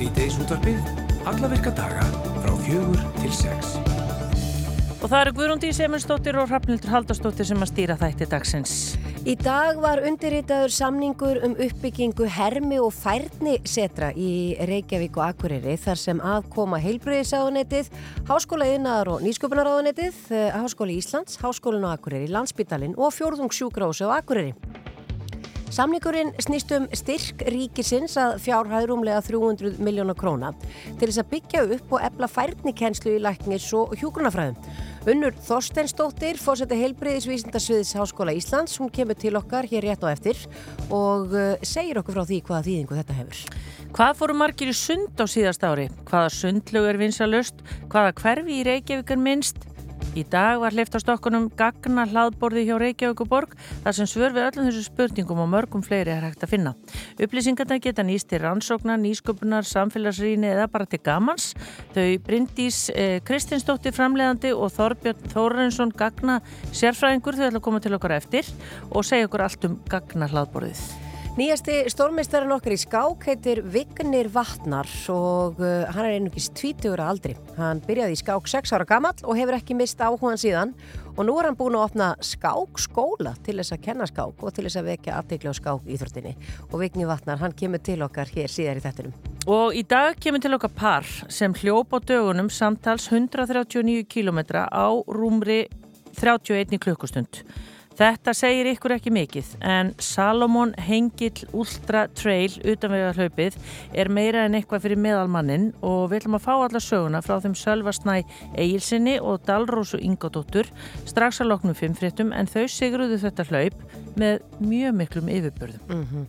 Sýteis útvarpið, alla virka daga frá fjögur til sex. Og það eru Guðrúndi Seminsdóttir og Hrafnildur Haldarsdóttir sem að stýra þætti dagsins. Í dag var undirritaður samningur um uppbyggingu hermi og færni setra í Reykjavík og Akureyri þar sem aðkoma heilbreyðisáðunetið, Háskóla Yðnaðar og Nýsköpunaráðunetið, Háskóli Íslands, Háskólin og Akureyri, Landsbytalinn og Fjórðungssjúgrási og Akureyri. Samningurinn snýst um styrk ríkisins að fjárhæðrumlega 300 miljónar króna til þess að byggja upp og ebla færnikenslu í læknis og hjúgrunafræðum. Unnur Þorsteinsdóttir, fórseti heilbreyðisvísindarsviðis Háskóla Íslands, hún kemur til okkar hér rétt á eftir og uh, segir okkur frá því hvaða þýðingu þetta hefur. Hvað fóru margir í sund á síðast ári? Hvaða sundlög er vinsalust? Hvaða hverfi í Reykjavík er minnst? Í dag var hleyft á stokkunum gagna hlaðborði hjá Reykjavík og Borg þar sem svör við öllum þessu spurningum og mörgum fleiri er hægt að finna. Upplýsingarna geta nýst til rannsóknar, nýsköpunar, samfélagsrýni eða bara til gamans. Þau Bryndís eh, Kristinsdóttir framleiðandi og Þorbjörn Þórensson gagna sérfræðingur þau ætla að koma til okkar eftir og segja okkur allt um gagna hlaðborðið. Nýjasti stórmeistarinn okkar í skák heitir Vignir Vatnar og uh, hann er einungis 20 ára aldri. Hann byrjaði í skák 6 ára gammal og hefur ekki mist áhugan síðan og nú er hann búin að opna skákskóla til þess að kenna skák og til þess að vekja aftegla á skák íþróttinni. Og Vignir Vatnar, hann kemur til okkar hér síðar í þettinum. Og í dag kemur til okkar par sem hljóp á dögunum samtals 139 km á rúmri 31 klukkustund. Þetta segir ykkur ekki mikið en Salomon Hengill Ultra Trail utanvegarhlaupið er meira en eitthvað fyrir meðalmannin og við ætlum að fá alla söguna frá þeim Sölvasnæ Egilsinni og Dalrósu Ingadóttur strax að loknum fimmfréttum en þau sigruðu þetta hlaup með mjög miklum yfirbörðum. Mm -hmm.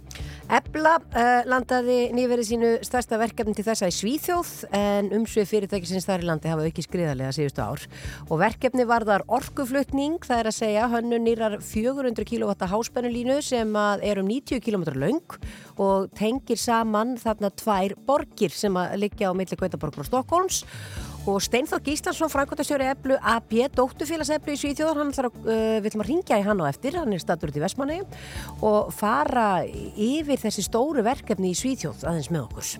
Ebla uh, landaði nýverið sínu stærsta verkefni til þessa í Svíþjóð en umsvið fyrirtækisins þar í landi hafa ekki skriðarlega síðustu ár og verkefni varðar orkuflutning það er að segja hannu nýrar 400 kW háspennulínu sem er um 90 km laung og tengir saman þarna tvær borgir sem að liggja á milli Gautaborgur og Stokkólms og Steinþór Gíslansson, Frankóttastjóri Eblu AB, dóttufélags Eblu í Svíþjóðar hann ætlar að, uh, við ætlum að ringja í hann á eftir. Hann er statur út í Vestmanni og fara yfir þessi stóru verkefni í Svíþjóð aðeins með okkur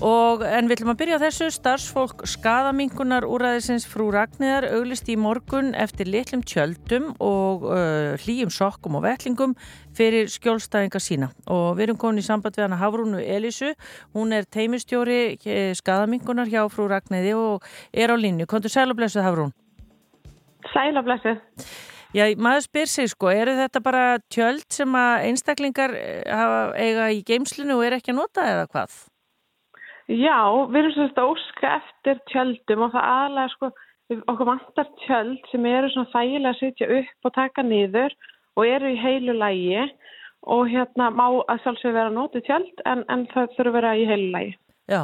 Og, en við ætlum að byrja á þessu starfsfólk skadamingunar úræðisins frú Ragnæðar auglist í morgun eftir litlum tjöldum og uh, hlýjum sokkum og vettlingum fyrir skjólstæðinga sína og við erum komin í samband við hana Hafrúnu Elísu hún er teimistjóri eh, skadamingunar hjá frú Ragnæði og er á línu. Kontur sæl og blessuð Hafrún? Sæl og blessuð. Já, maður spyr sig sko, eru þetta bara tjöld sem að einstaklingar eh, hafa eiga í geimslinu og er ekki að nota eða hvað? Já, við erum svona óska eftir tjöldum og það aðlega sko, okkur vantar tjöld sem eru svona þægilega að sitja upp og taka niður og eru í heilu lægi og hérna má að sjálfsögur vera nótið tjöld en, en það þurfa að vera í heilu lægi. Já,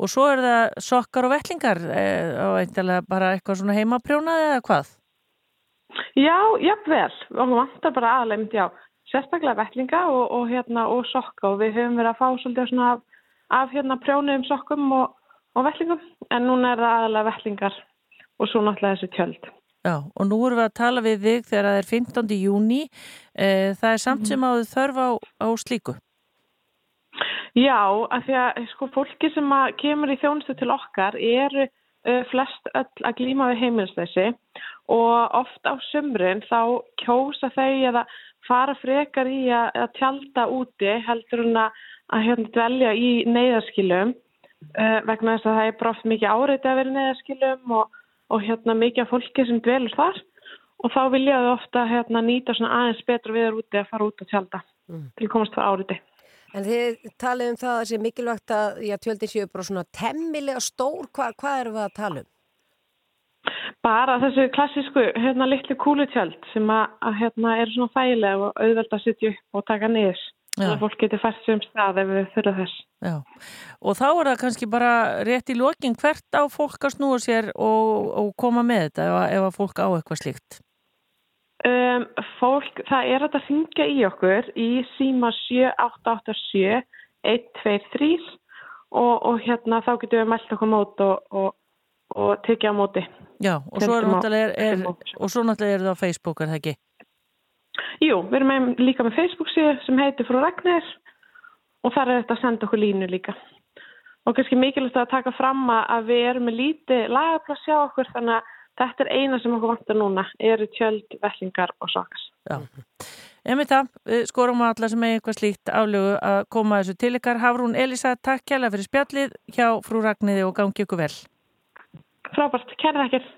og svo er það sokkar og vellingar eh, og eitthvað bara eitthvað svona heimaprjónað eða hvað? Já, jafnvel, okkur vantar bara aðlega, já, sérstaklega vellinga og, og hérna og sokka og við höfum verið að fá svolítið svona af af hérna prjónuðum sokkum og, og vellingum en núna er það aðalega vellingar og svo náttúrulega þessu tjöld. Já og nú erum við að tala við þig þegar það er 15. júni eh, það er samt sem áður þörf á, á slíku. Já, af því að sko fólki sem kemur í þjónustu til okkar eru uh, flest öll að glíma við heimilsleysi og oft á sömbrinn þá kjósa þau eða fara frekar í að, að tjálta úti heldur hún að að hérna dvelja í neyðarskilum uh, vegna þess að það er brátt mikið áreiti að vera í neyðarskilum og, og hérna mikið af fólki sem dvelur þar og þá viljaðu ofta hérna nýta svona aðeins betra viður úti að fara út og tjálta mm. til komast það áreiti. En þið talið um það að það sé mikilvægt að já, tjöldir séu bara svona temmilega stór, Hva, hvað eru við að tala um? Bara þessu klassísku hérna litlu kúlutjöld sem að, að hérna eru svona þægilega og auðvelt að sitja upp og taka niður þannig að fólk getur fært sem stað ef við þurfum þess. Já, og þá er það kannski bara rétt í lokin hvert á fólk að snúa sér og, og koma með þetta ef, ef að fólk á eitthvað slíkt? Um, fólk, það er að þingja í okkur í síma 7887 123 og, og hérna þá getum við meldt okkur mót og, og, og tekja á móti. Já, og svo, er, er, og svo náttúrulega er það á Facebook, er það ekki? Jú, við erum með, líka með Facebook síðu sem heitir Frú Ragnar og þar er þetta að senda okkur línu líka. og kannski mikilvægt að taka fram að við erum með lítið lagapláss hjá okkur þannig að þetta er eina sem okkur vantar núna eru tjöld, vellingar og sokas. Já, en við það skorum að alla sem er eitthvað slíkt aflögu að koma þessu til ykkar. Hafrún Elisa, takk kjærlega fyrir spjallið hjá frú Ragnhiði og gangi ykkur vel. Frábært, kærða ekkert.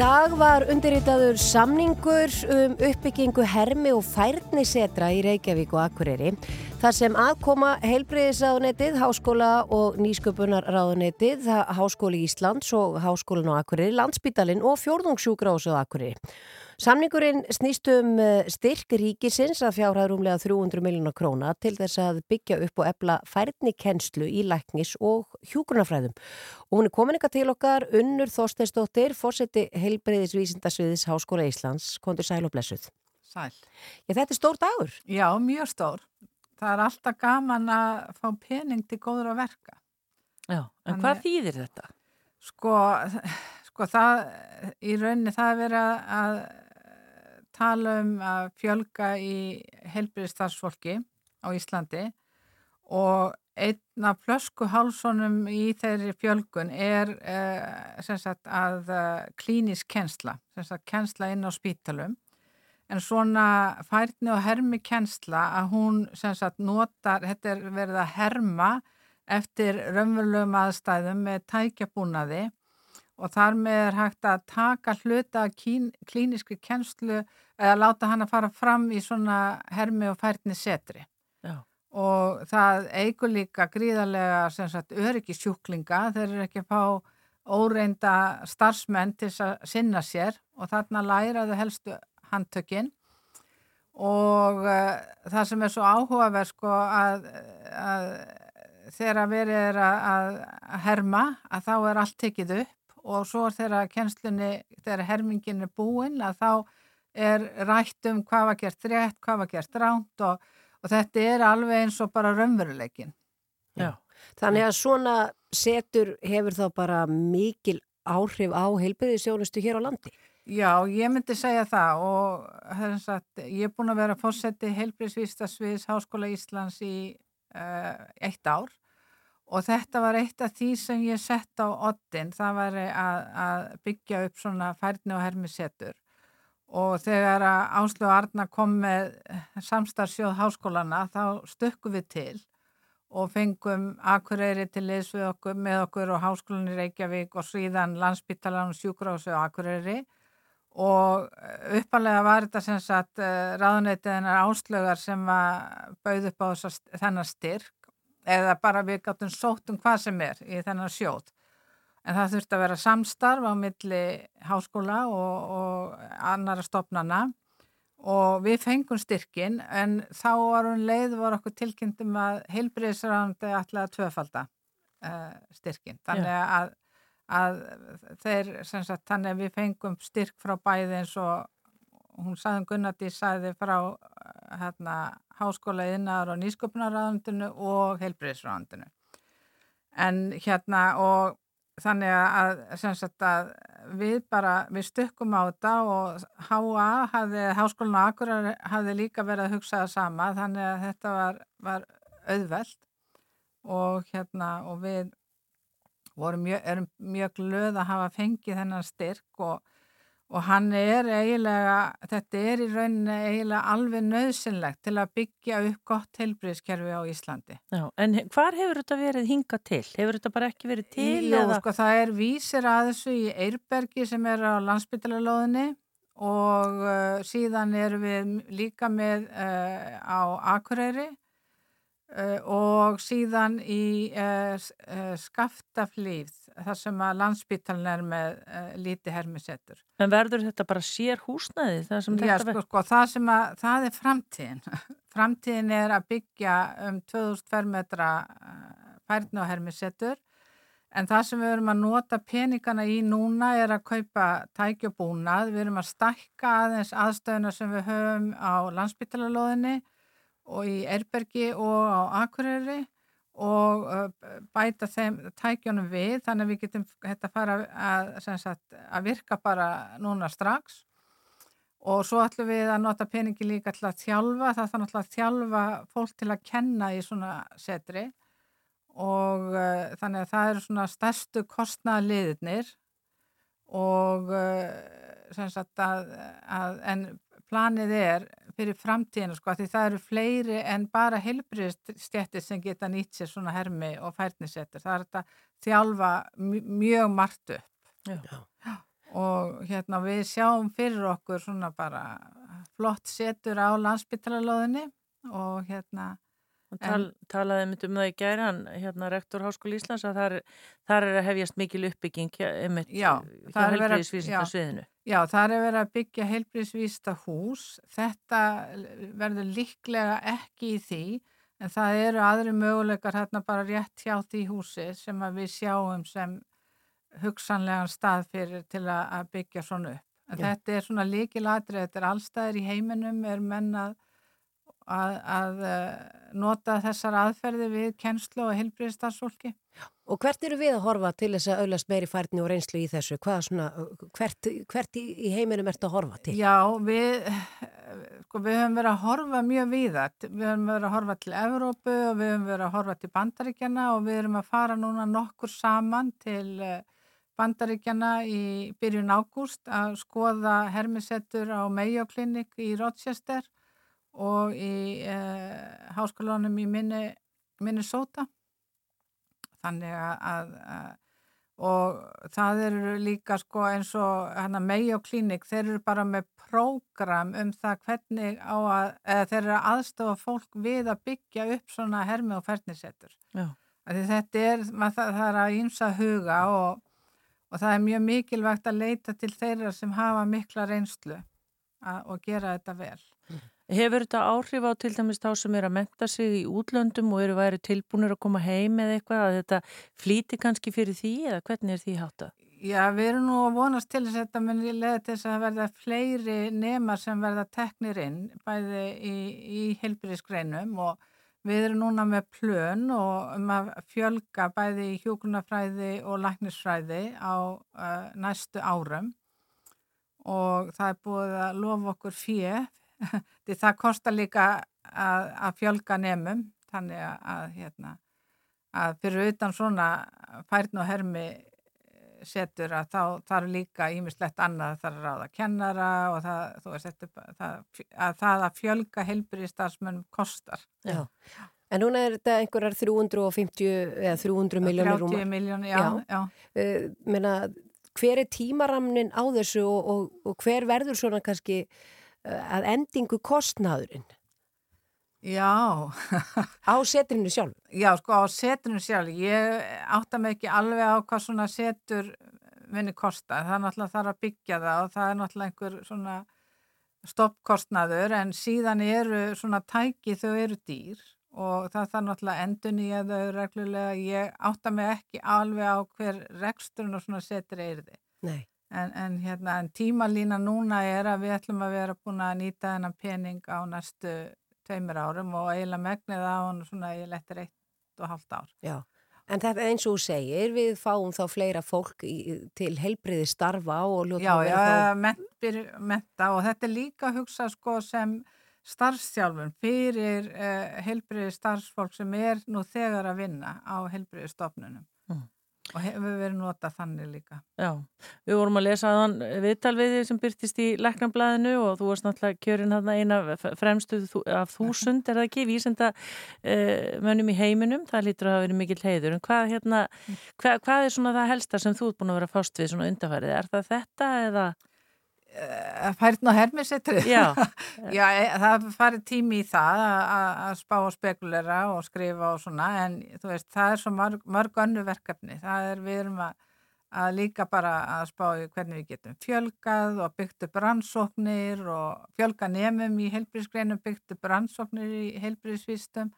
Dag var undirritaður samningur um uppbyggingu hermi og færnisetra í Reykjavík og Akureyri. Þar sem aðkoma heilbreyðisráðunetið, háskóla og nýsköpunarráðunetið, háskóli Íslands og háskólin á Akureyri, landsbítalinn og fjórðungssjúkrás á Akureyri. Samningurinn snýst um eh, styrk ríkisins að fjárhæður umlega 300 miljónar króna til þess að byggja upp og ebla færni kennslu í læknis og hjúgrunafræðum. Og hún er komin eitthvað til okkar, Unnur Þorsteinsdóttir, fórseti heilbreyðisvísindasviðis Háskóla Íslands, kontur sæl og blessuð. Sæl. Já, þetta er stór dagur. Já, mjög stór. Það er alltaf gaman að fá pening til góður að verka. Já, en Þannig, hvað þýðir þetta? Sko, sko það, í rauninni það er verið að tala um að fjölga í helbriðstarfsfólki á Íslandi og einna flösku hálsónum í þeirri fjölgun er uh, sagt, að uh, klínisk kensla, kensla inn á spítalum en svona færni og hermi kensla að hún sagt, notar, þetta er verið að herma eftir raunverulegum aðstæðum með tækjabúnaði og þar með er hægt að taka hluta klíniski kennslu eða láta hann að fara fram í svona hermi og færni setri. Já. Og það eigur líka gríðarlega sagt, öryggi sjúklinga, þeir eru ekki að fá óreinda starfsmenn til að sinna sér og þarna læraðu helstu handtökinn og uh, það sem er svo áhugaverð sko að, að þegar verið er að, að herma að þá er allt tekið upp og svo þegar kjenslunni, þegar hermingin er búin að þá er rætt um hvað var gert rétt, hvað var gert ránt og, og þetta er alveg eins og bara raunveruleikin. Já. Þannig að svona setur hefur þá bara mikil áhrif á heilbyrðisjónustu hér á landi? Já, ég myndi segja það og sagt, ég er búin að vera fórseti heilbyrðisvístasviðs Háskóla Íslands í uh, eitt ár Og þetta var eitt af því sem ég sett á oddin, það var að, að byggja upp svona færni og hermisettur. Og þegar Áslu og Arna kom með samstarfsjóð háskólana þá stökkum við til og fengum Akureyri til liðs við okkur með okkur og Háskólan í Reykjavík og síðan Landsbytalan og Sjúkrásu og Akureyri. Og uppalega var þetta sem sagt eh, ráðuneytiðinar áslögar sem bauð upp á þennar styrk eða bara við gáttum sótt um hvað sem er í þennan sjóð. En það þurfti að vera samstarf á milli háskóla og, og annara stopnana og við fengum styrkin en þá var hún leið var okkur tilkynntum að heilbriðsrandi ætlaði að tvöfalda uh, styrkin. Þannig að, að þeir, sagt, þannig að við fengum styrk frá bæði eins og hún saðum Gunnardí saði frá hérna háskóla innar og nýsköpunarraðandinu og heilbreyðsraðandinu. En hérna og þannig að, sagt, að við bara, við stökkum á þetta og HA hafði, háskólinu Akurar hafði líka verið að hugsa það sama þannig að þetta var, var auðveld og hérna og við mjög, erum mjög glöð að hafa fengið þennan styrk og og hann er eiginlega, þetta er í rauninni eiginlega alveg nöðsynlegt til að byggja upp gott heilbríðskerfi á Íslandi. Já, en hvar hefur þetta verið hinga til? Hefur þetta bara ekki verið til? Jú, eða? sko, það er vísir að þessu í Eirbergi sem er á landsbytalalóðinni og uh, síðan erum við líka með uh, á Akureyri uh, og síðan í uh, uh, Skaftaflýð þar sem að landsbytalan er með líti hermisettur. En verður þetta bara sér húsnaði? Það sem Já, sko, sko, það sem að, það er framtíðin. framtíðin er að byggja um 2000 fermetra uh, færni og hermisettur en það sem við verum að nota peningana í núna er að kaupa tækjabúnað, við verum að stakka aðeins aðstöðuna sem við höfum á landsbytalalóðinni og í Erbergi og á Akureyri og bæta þeim tækjónum við þannig að við getum þetta fara að, sagt, að virka bara núna strax. Og svo ætlum við að nota peningi líka til að þjálfa, það þannig að þjálfa fólk til að kenna í svona setri. Og uh, þannig að það eru svona stærstu kostnaðliðnir og uh, sagt, að, að, en planið er fyrir framtíðinu sko því það eru fleiri en bara helbriðstjættir sem geta nýtt sér svona hermi og færnisettur. Það er þetta þjálfa mjög margt upp. Já. Já. Og hérna við sjáum fyrir okkur svona bara flott setur á landsbyttalalóðinni og hérna Tal, talaði mitt um það í gæri hann, hérna rektor Háskóli Íslands að þar, þar er að hefjast mikil uppbygging já, hjá heilbríðisvísinda sviðinu. Já, það er verið að byggja heilbríðisvísta hús. Þetta verður líklega ekki í því en það eru aðri möguleikar hérna bara rétt hjá því húsi sem við sjáum sem hugsanlegan stað fyrir til að byggja svona upp. Þetta er svona líkilatrið, þetta er allstæðir í heiminum, er mennað að, að eh, nota þessar aðferði við kennslu og helbriðstarfsfólki. Og hvert eru við að horfa til þess að auðvast meiri færni og reynslu í þessu? Svona, hvert, hvert í, í heiminum ert að horfa til? Já, við, sko, við höfum verið að horfa mjög víðat. Við höfum verið að horfa til Evrópu og við höfum verið að horfa til Bandaríkjana og við höfum að fara núna nokkur saman til eh, Bandaríkjana í byrjun ágúst að skoða hermisettur á Mayo Clinic í Rochester og í uh, háskólanum í minni, Minnesota. Þannig að, að og það eru líka sko eins og hana Mayo Clinic þeir eru bara með prógram um það hvernig á að þeir eru aðstofa fólk við að byggja upp svona hermi og fernisettur þetta er, það, það er að ýmsa huga og, og það er mjög mikilvægt að leita til þeirra sem hafa mikla reynslu að, og gera þetta vel Hefur þetta áhrif á til dæmis þá sem er að menta sig í útlöndum og eru væri tilbúinir að koma heim eða eitthvað að þetta flíti kannski fyrir því eða hvernig er því hátta? Já, við erum nú að vonast til þess að þetta muni leða til þess að verða fleiri nema sem verða teknir inn bæði í, í helbriðsgreinum og við erum núna með plön og um að fjölga bæði í hjókunafræði og læknisfræði á uh, næstu árum og það er búið að lofa okkur því það kostar líka að, að fjölga nefnum þannig að, hérna, að fyrir utan svona færn og hermi eh, setur að þá þarf líka ímislegt annað að ráða kennara og það, veist, það, að það að fjölga heilbyrði starfsmönnum kostar. Já. En núna er þetta einhverjar 350 eða 300 miljónir rúma. 30 miljónir, já. já. já. Uh, meina, hver er tímaramnin á þessu og, og, og hver verður svona kannski að endingu kostnaðurinn? Já. Á setrinu sjálf Já, sko á setrinu sjálf ég átta mig ekki alveg á hvað svona setur vinni kosta. Það er náttúrulega þar að byggja það og það er náttúrulega einhver svona stoppkostnaður en síðan eru svona tæki þau eru dýr og það þarf náttúrulega endun í að þau reglulega. Ég átta mig ekki alveg á hver reksturinn og svona setur er þið Nei En, en, hérna, en tímalína núna er að við ætlum að vera búin að nýta þennan pening á næstu tveimur árum og eiginlega megnið á hann svona eiginlega eftir eitt og halvt ár. Já, en þetta eins og segir, við fáum þá fleira fólk í, til helbriði starfa og ljóta já, að vera já, þá... Já, menta og þetta er líka að hugsa sko sem starfstjálfun fyrir uh, helbriði starfsfólk sem er nú þegar að vinna á helbriði stofnunum. Mm. Og hefur verið notað þannig líka. Já, við vorum að lesa þann viðtalviði sem byrtist í leknablaðinu og þú varst náttúrulega kjörinn hann eina fremstu af þúsund, er það ekki, vísenda uh, mönnum í heiminum, það lítur að hafa verið mikil heiður. En hvað, hérna, hvað, hvað er svona það helsta sem þú ert búin að vera fást við svona undarfærið? Er það þetta eða... Eh, færðin og hermisetri Já, Já e, það farið tími í það að spá og spekulera og skrifa og svona en þú veist það er svo mörg, mörg önnu verkefni. Það er við erum að, að líka bara að spá hvernig við getum fjölgað og byggt upp rannsóknir og fjölga nefnum í heilbríðsgreinum byggt upp rannsóknir í heilbríðsvistum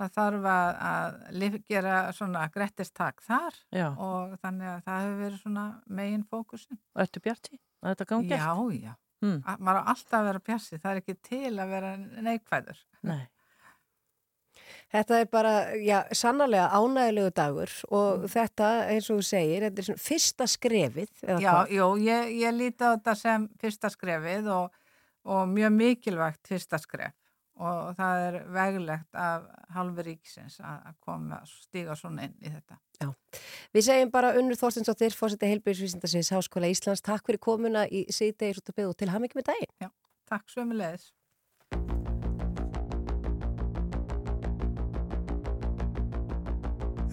það þarf að, að gera svona grettistak þar Já. og þannig að það hefur verið svona megin fókusin Og þetta bjarti? Að þetta gangi eftir? Já, já. Mm. Maður á alltaf að vera pjassi, það er ekki til að vera neikvæður. Nei. Þetta er bara, já, sannarlega ánægilegu dagur og mm. þetta, eins og þú segir, þetta er svona fyrsta skrefið. Já, jú, ég, ég líti á þetta sem fyrsta skrefið og, og mjög mikilvægt fyrsta skref og það er veglegt af halvi ríksins að koma stíga svona inn í þetta. Já, við segjum bara Unnur Þorstins og þér fórseti heilbjörnsvísindarsins Háskóla Íslands. Takk fyrir komuna í síðdegir og til ham ekki með daginn. Já, takk svo með leðis.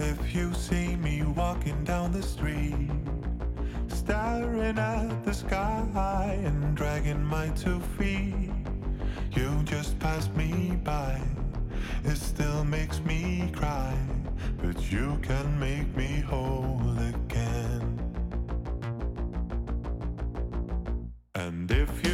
If you see me walking down the street Staring at the sky and dragging my two feet You just passed me by. It still makes me cry, but you can make me whole again. And if you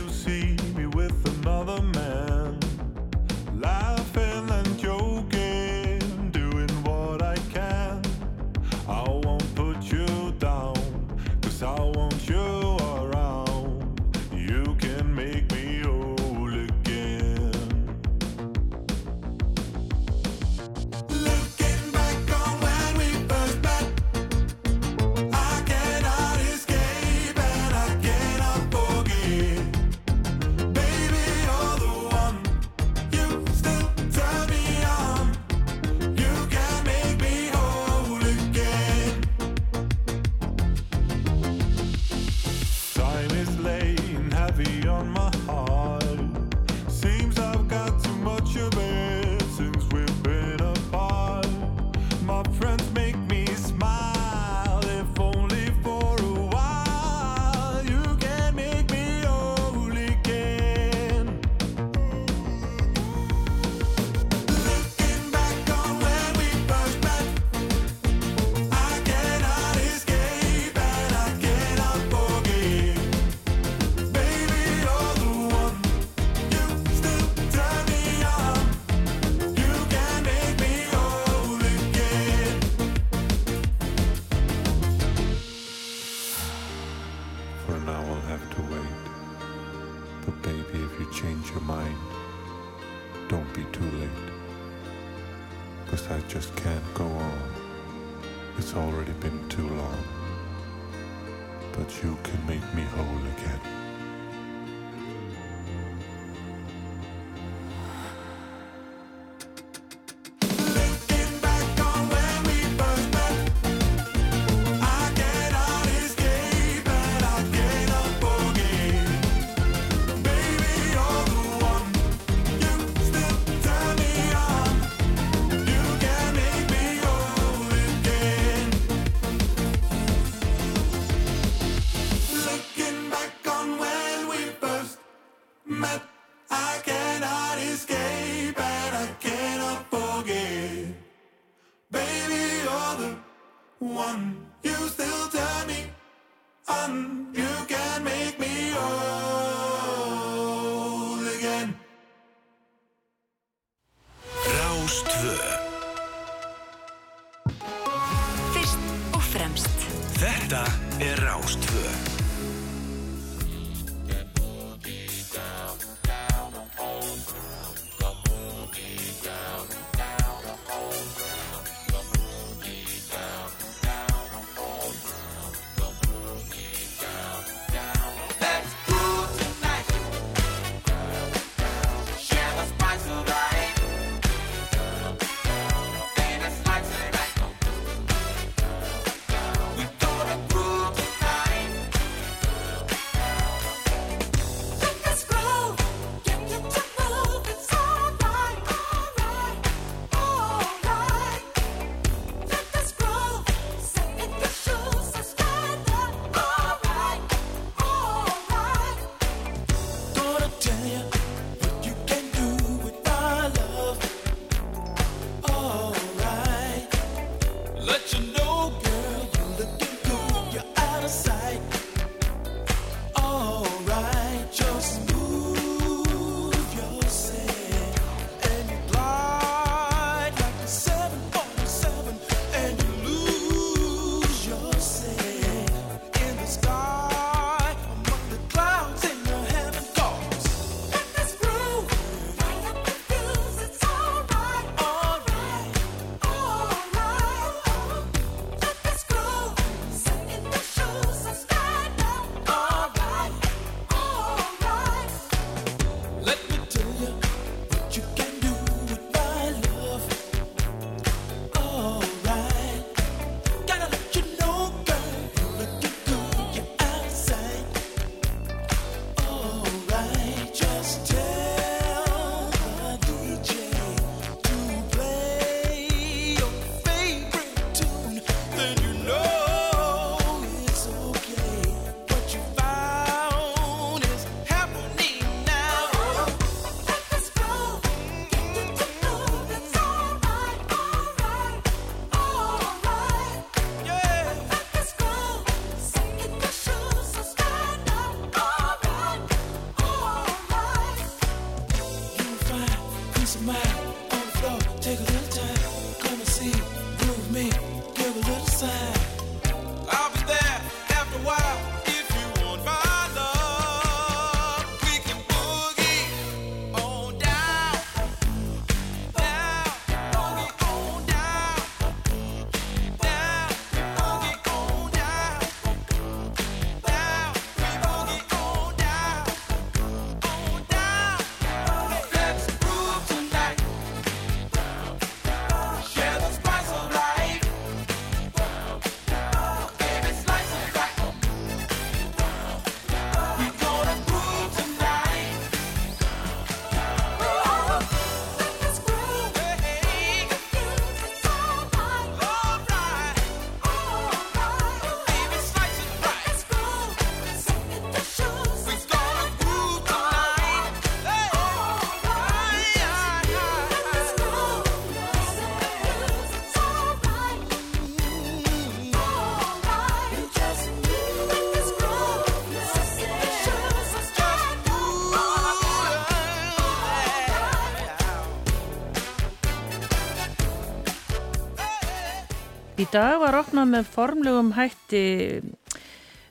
dag var opnað með formlegum hætti,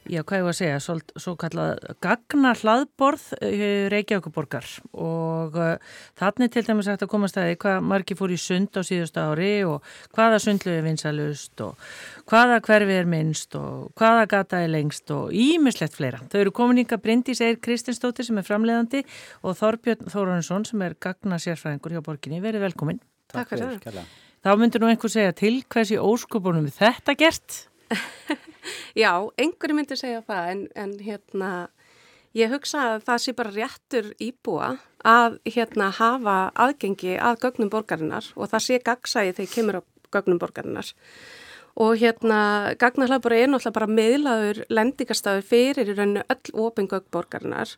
já hvað ég var að segja, svo, svo kallað gagna hlaðborð Reykjavíkuborgar og uh, þannig til dæmis hægt að koma stæði hvað margi fór í sund á síðustu ári og hvaða sundlu er vinsalust og hvaða hverfi er minnst og hvaða gata er lengst og ímislegt fleira. Þau eru komin ykkar Bryndís Eir Kristinsdóttir sem er framleiðandi og Þorbjörn Þóruninsson sem er gagna sérfræðingur hjá borginni. Verið velkomin. Takk fyrir það. Þá myndur nú einhver segja til hversi óskopunum þetta gert? Já, einhverju myndir segja það en, en hérna ég hugsa að það sé bara réttur íbúa að hérna hafa aðgengi að gögnum borgarinnar og það sé gagsæði þegar kemur á gögnum borgarinnar og hérna gagnarhlaðbúri er náttúrulega bara meðlaður lendingarstaður fyrir í rauninu öll opingögg borgarinnar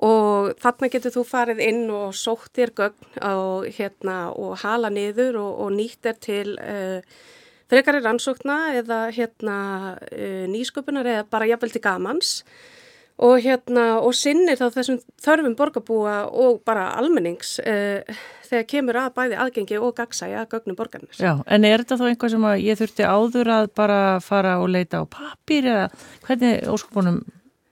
og þarna getur þú farið inn og sótt þér gögn og, hérna, og hala niður og, og nýtt er til uh, frekari rannsókna eða hérna, uh, nýsköpunar eða bara jafnvel til gamans og, hérna, og sinnir þá þessum þörfum borgarbúa og bara almennings uh, þegar kemur að bæði aðgengi og gagsæja gögnum borgarnir. Já, en er þetta þá einhvað sem ég þurfti áður að bara fara og leita á papýr eða hvernig óskopunum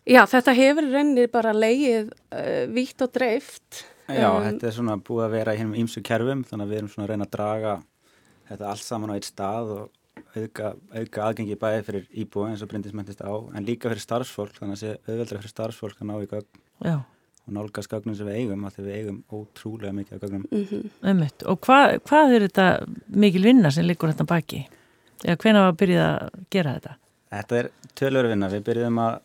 Já, þetta hefur reynir bara leið uh, vítt og dreift. Já, um, þetta er svona búið að vera í hennum ímsu kerfum þannig að við erum svona að reyna að draga þetta allt saman á eitt stað og auka, auka aðgengi bæði fyrir íbúi eins og brindismentist á en líka fyrir starfsfólk þannig að sé auðveldra fyrir starfsfólk að ná í gögn Já. og nálgast gögnum sem við eigum að við eigum ótrúlega mikið af gögnum. Mm -hmm. Og hva, hvað er þetta mikil vinna sem liggur þetta baki? Eða hvena var að byrja að gera þetta? Þetta er tölur vinna. Við byrjum að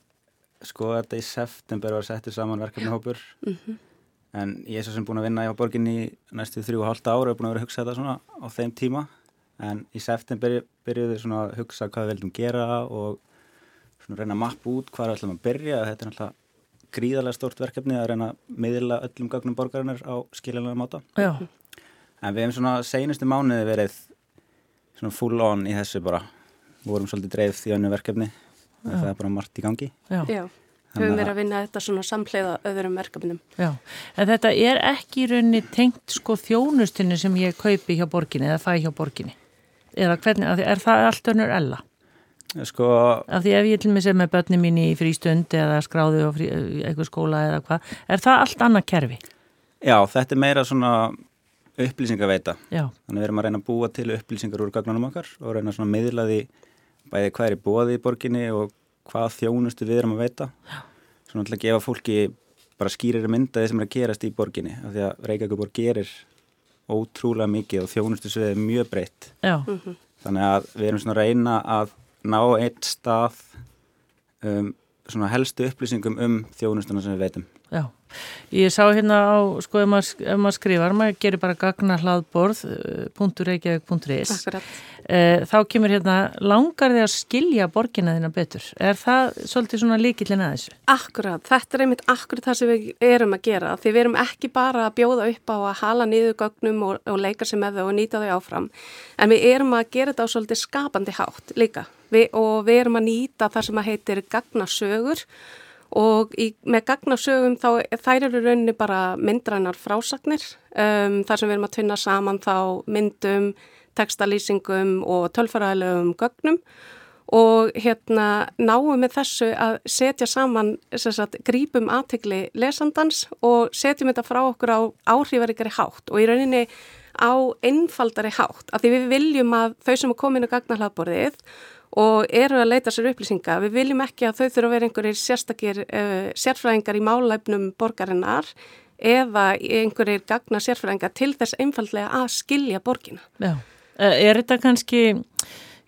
sko þetta í september var settur saman verkefnihópur mm -hmm. en ég er svo sem búin að vinna í borginni næstu þrjú og halda ára og er búin að vera að hugsa þetta svona á þeim tíma en í september byrjuðu svona að hugsa hvað við vildum gera og svona reyna að mappa út hvað er alltaf að byrja þetta er alltaf gríðarlega stort verkefni að reyna að miðla öllum gagnum borgarinnar á skiljanlega máta Já. en við hefum svona seinustu mánuði verið svona full on í þessu bara vorum svolítið dreifð í önnu verkefni. Það er bara margt í gangi Já, Já. Við höfum verið að vinna þetta svona samleiða öðrum verkefnum. Já, en þetta er ekki raunni tengt sko þjónustunni sem ég kaupi hjá borginni eða fæ hjá borginni. Eða hvernig, er það allt önnur ella? Sko... Af því ef ég til mig sem með börni mín í frístund eða skráðu og frí, eitthvað skóla eða hvað, er það allt annað kerfi? Já, þetta er meira svona upplýsingaveita. Já. Þannig við erum að reyna að búa til upplýsingar úr gagnanum okkar og reyna svona meðlaði bæði hvað er í bóði í borginni og hvað þjónustu við erum að veita. Svona alltaf að gefa fólki bara skýrir myndaði sem er að gerast í borginni af því að Reykjavík gerir ótrúlega mikið og þjónustu sviðið mjög breytt. Mm þannig að við erum svona að reyna að ná eitt stað um, svona helstu upplýsingum um þjónustuna sem við veitum Já, ég sá hérna á, sko, ef maður, ef maður skrifar, maður gerir bara gagna hlaðborð, eh, eh, þá kemur hérna, langar þið að skilja borgina þína betur? Er það svolítið svona líkillin að þessu? Akkurat, þetta er einmitt akkurat það sem við erum að gera, því við erum ekki bara að bjóða upp á að hala niður gögnum og, og leika sem með þau og nýta þau áfram, en við erum að gera þetta á svolítið skapandi hátt líka. Við, og við erum að nýta það sem að heitir gagnasögur og í, með gagnasögum þá þær eru rauninni bara myndrænar frásagnir. Um, þar sem við erum að tvinna saman þá myndum, textalýsingum og tölfaraðilegum gögnum. Og hérna náum með þessu að setja saman, sagt, grípum aðtegli lesandans og setjum þetta frá okkur á áhrifarikari hátt og í rauninni á einfaldari hátt. Af því við viljum að þau sem er komin á gagnahlaðborðið og eru að leita sér upplýsinga. Við viljum ekki að þau þurfa að vera einhverjir sérstakir uh, sérfræðingar í málæfnum borgarinnar eða einhverjir gagna sérfræðingar til þess einfallega að skilja borgina. Já, eh, er þetta kannski,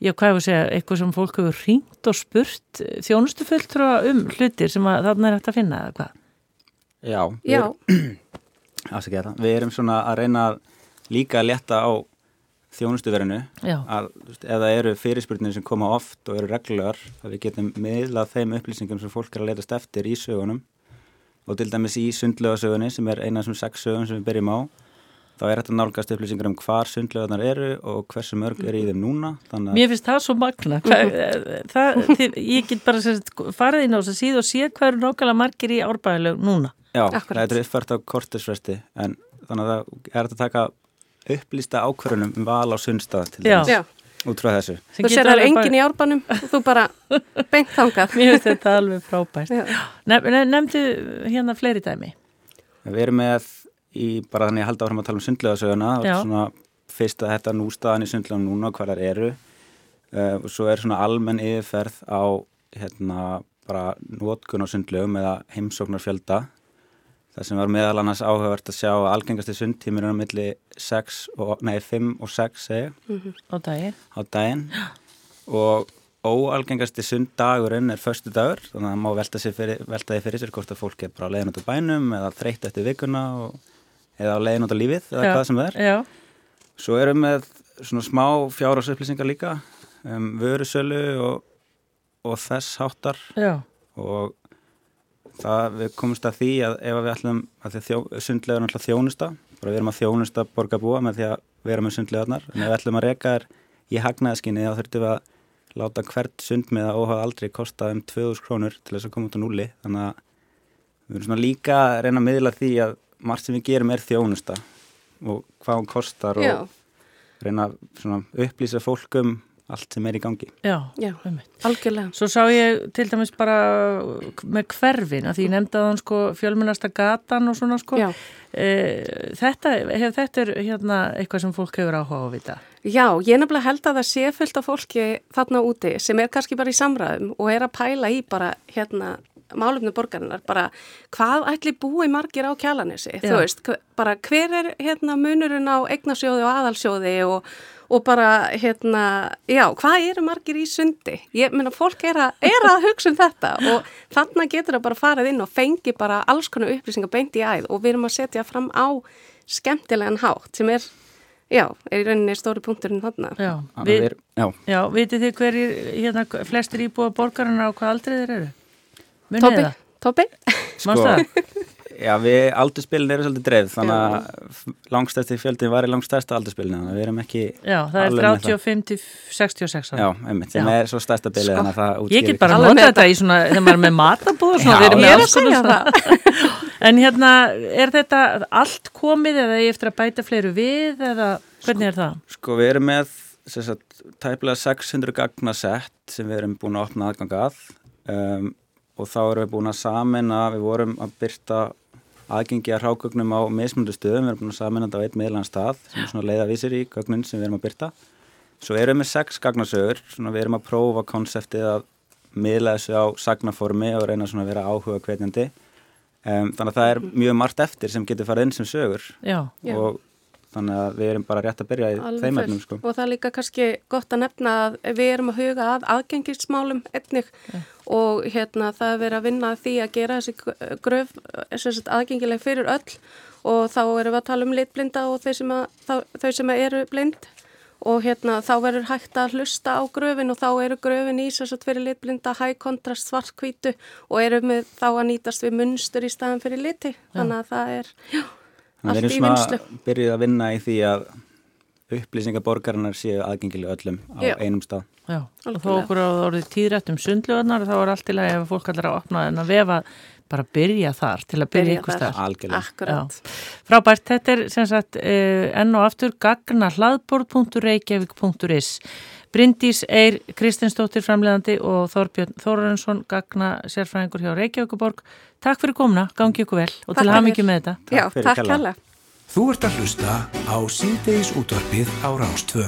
já hvað er að segja, eitthvað sem fólk hefur ringt og spurt þjónustu fulltrú um hlutir sem að, þarna er hægt að finna eða hvað? Já, já. Erum, við erum svona að reyna líka að leta á þjónustuverinu að það eru fyrirspurnir sem koma oft og eru reglulegar að við getum miðlað þeim upplýsingum sem fólk er að letast eftir í sögunum. Og til dæmis í sundlögasögunni sem er eina af þessum sex sögun sem við byrjum á þá er þetta nálgast upplýsingar um hvar sundlögarnar eru og hversu mörg er í þeim núna Mér finnst það svo magna það, það, þið, ég get bara sérst, farið inn á þess að síðu og sé hverju nákvæmlega margir í árbæðilegu núna. Já, Akkurat. það er uppfært á kortisfresti en þannig að það er að taka upplýsta ákvarðunum um val á sunnstað til þess. Já, út frá þessu. Þú sér það er engin í árbanum og þú bara beint þangað. Mér finnst þetta alveg frábært. Já. Nef, nef, nefndu hérna fleiri dæmi. Við erum með í bara þannig að halda áfram að tala um sundlegasöguna og svona fyrst að þetta nústaðan í sundlegan núna og hvað þar eru uh, og svo er svona almenn yfirferð á hérna bara nótkun á sundlegum eða heimsóknarfjölda það sem var meðal annars áhugavert að sjá að algengasti sundtímur er á milli 6 og, nei 5 og 6 segja Á daginn. á daginn. Og óalgengasti sunddagurinn er förstu dagur þannig að það má velta, sér fyrir, því fyrir sér hvort að fólk er bara á leiðin út á bænum eða þreytt eftir vikuna og, eða á leiðin út á lífið eða Já. hvað sem það er. Já, svo erum við svona smá fjárásupplýsingar líka um, vörusölu og, og þess háttar. Já, og það við komumst að því að ef við ætlum að þjó, sundlega er náttúrulega þjónusta bara við erum að þjónusta borgarbúa með því að vera með sundlegarnar en ef við ætlum að reka þær í hagnaðaskinni þá þurftum við að láta hvert sundmiða óhað aldrei kosta um 2000 krónur til þess að koma út á núli þannig að við erum svona líka að reyna að miðla því að margt sem við gerum er þjónusta og hvað hún kostar Já, og reyna að upplýsa fólk um allt sem er í gangi. já, já, algjörlega. Svo sá ég til dæmis bara með hverfin, að því ég nefndi að hann sko fjölmennasta gatan og svona sko. Já. E, þetta, hef, þetta er hérna eitthvað sem fólk hefur áhuga á að vita. Já, ég nefnilega held að það sé fullt af fólki þarna úti sem er kannski bara í samræðum og er að pæla í bara hérna málefni borgarinnar, bara hvað ætli búi margir á kjalanessi, Já. þú veist, bara hver er hérna munurinn á eignasjóði og aðalsjóði og, og bara hérna, já, hvað eru margir í sundi? Ég meina, fólk er að, er að hugsa um þetta og þarna getur það bara farið inn og fengi bara alls konar upplýsingar beint í æð og við erum að setja fram á skemmtilegan hátt sem er Já, er í rauninni stóri punkturinn þarna. Já, Þannig að við, við erum- Já, já vitið þið hverjir hérna, flestir íbúa borgarina á hvað aldrei þeir eru? Munið Tópi, það? Tópi? Manstu það? Já, við aldurspilin eru svolítið dreif þannig að langstæsti fjöldin var í langstæsta aldurspilinu þannig að við erum ekki Já, það er alveg með 35 til 66 ára. Já, einmitt, sem er svo stærsta bilið Sko, þannig að það Ég get bara notað með þetta í svona, þegar maður er með matabúð og svona, við erum með er alls að konar En hérna, er þetta allt komið eða ég eftir að bæta fleiru við eða hvernig er það? Sko, við erum með sem sagt, tæplega 600 gagnasett sem við erum búin að opna aðgang að. Um, og þá erum við búin að samina, við vorum að byrta aðgengi að hrágögnum á mismundu stöðum, við erum búin að samina þetta á eitt miðlan stað sem er svona leiðavísir í gögnin sem við erum að byrta. Svo erum við með sex gagnasögur, svona við erum að prófa konseptið að miðla þessu á sagnaformi og reyna svona að vera áhuga hvetjandi. Um, þannig að það er mjög margt eftir sem getur farið inn sem sögur Já, Já. og þannig að við erum bara rétt að byrja í Alveg þeim efnum sko. Og það er líka kannski gott að nefna að við erum að huga að aðgengismálum einnig. Og hérna það er verið að vinna að því að gera þessi gröf sem sagt, aðgengileg fyrir öll. Og þá erum við að tala um litblinda og þau sem, að, þau sem eru blind. Og hérna þá verður hægt að hlusta á gröfin og þá eru gröfin í sem sagt, fyrir litblinda high contrast svartkvítu og eru með þá að nýtast við munstur í staðan fyrir liti. Þannig að það er, já, allt við í erum vinslu. svona byrjuð að vinna í því að upplýsingar borgarinnar séu aðgengilega öllum á Já. einum stað. já. Og þó okkur á orðið tíðrætt um sundlugarnar þá er allt í lagi ef fólk allar að opna en að vefa bara byrja þar til að byrja Byrja ykkur stað. Algjörlega. Akkurat. Frábært, þetta er sem sagt eh, enn og aftur gagna hlaðbord.reykjavík.is Bryndís Eir Kristinsdóttir framleiðandi og Þorbjörn Þórarensson gagna sérfræðingur hjá Reykjavíkuborg Takk fyrir komuna, gangi ykkur vel og til Takk mikið fyrir. með þetta Já, fyrir takk kærlega. hella. Þú ert að hlusta á síðdeis útvarpið á Rástvö.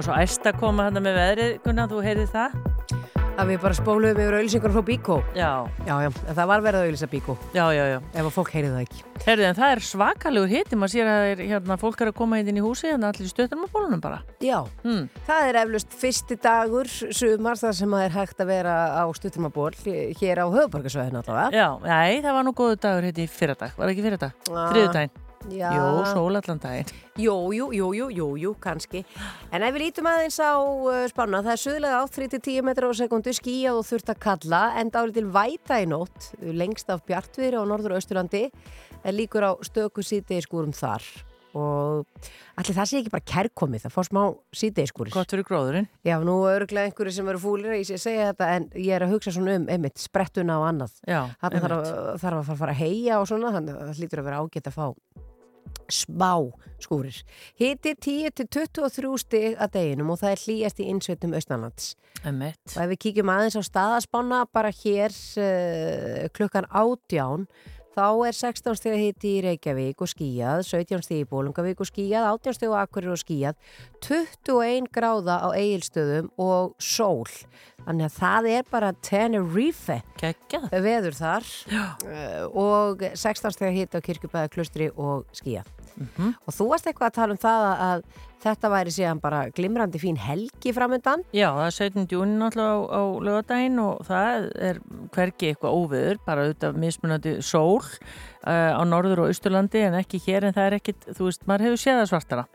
var svo æst að koma hann með veðrið, Gunnar, þú heyrið það? Að við bara spóluðum yfir auðlýsingar frá Bíkó. Já. Já, já, en það var verið að auðlýsa Bíkó. Já, já, já. Ef að fólk heyrið það ekki. Heyrðu, en það er svakalegur hiti, maður sér að er, hérna, fólk er að koma inn í húsi, hérna allir stöðunum á bólunum bara. Já, Hmm. það er eflust fyrsti dagur sumar þar sem það er hægt að vera á stuttumaból hér á höfuborgarsvæðinu allavega. Já, nei, það var nú góðu dagur hérna í fyrradag, var ekki fyrradag? Ah, Þriðudaginn. Já. Jú, sólallan daginn. Jú, jú, jú, jú, jú, jú, kannski. En ef við lítum aðeins á uh, spána, það er suðlega átt 3-10 metrar á sekundu, skíjað og þurft að kalla, en dálítið til væta í nótt, lengst af bjartviðri á norður og austurlandi, en líkur á stöku síðdegi skúrum þar. Og allir það sé ekki bara kærkomið, það fór smá síðdegi skúrir. Gott fyrir gróðurinn. Já, nú er örglega einhverju sem eru fúlir að ég sé segja þetta, en ég er að hugsa svona um, einmitt, sprettuna og annað. Já, Þarna þarf, einmitt. að- þarf að fara að heia og svona, þannig að það lítur að vera ágætt að fá smá skúrir. Hiti 10 til 23 stig að deginum og það er hlýjast í innsveitum austanlands. Einmitt. Og ef við kíkjum aðeins á staðaspána bara hér uh, klukkan átján þá er 16 stig hiti í Reykjavík og skíjað, 17 stig í Bólungavík og skíjað, 18 stig á Akkurir og skíjað, 21 gráða á Egilstöðum og sól. Þannig að það er bara Tenerife Kekjað. veður þar uh, og 16 steg hiti á kirkjubæða klustri og skíjað. Mhm. Og þú varst eitthvað að tala um það að þetta væri síðan bara glimrandi fín helgi framöndan. Já, það er 17. júni náttúrulega á, á lögadaginn og það er hvergi eitthvað óviður, bara auðvitað mismunandi sól uh, á norður og austurlandi en ekki hér en það er ekkit, þú veist, maður hefur séð það svartara.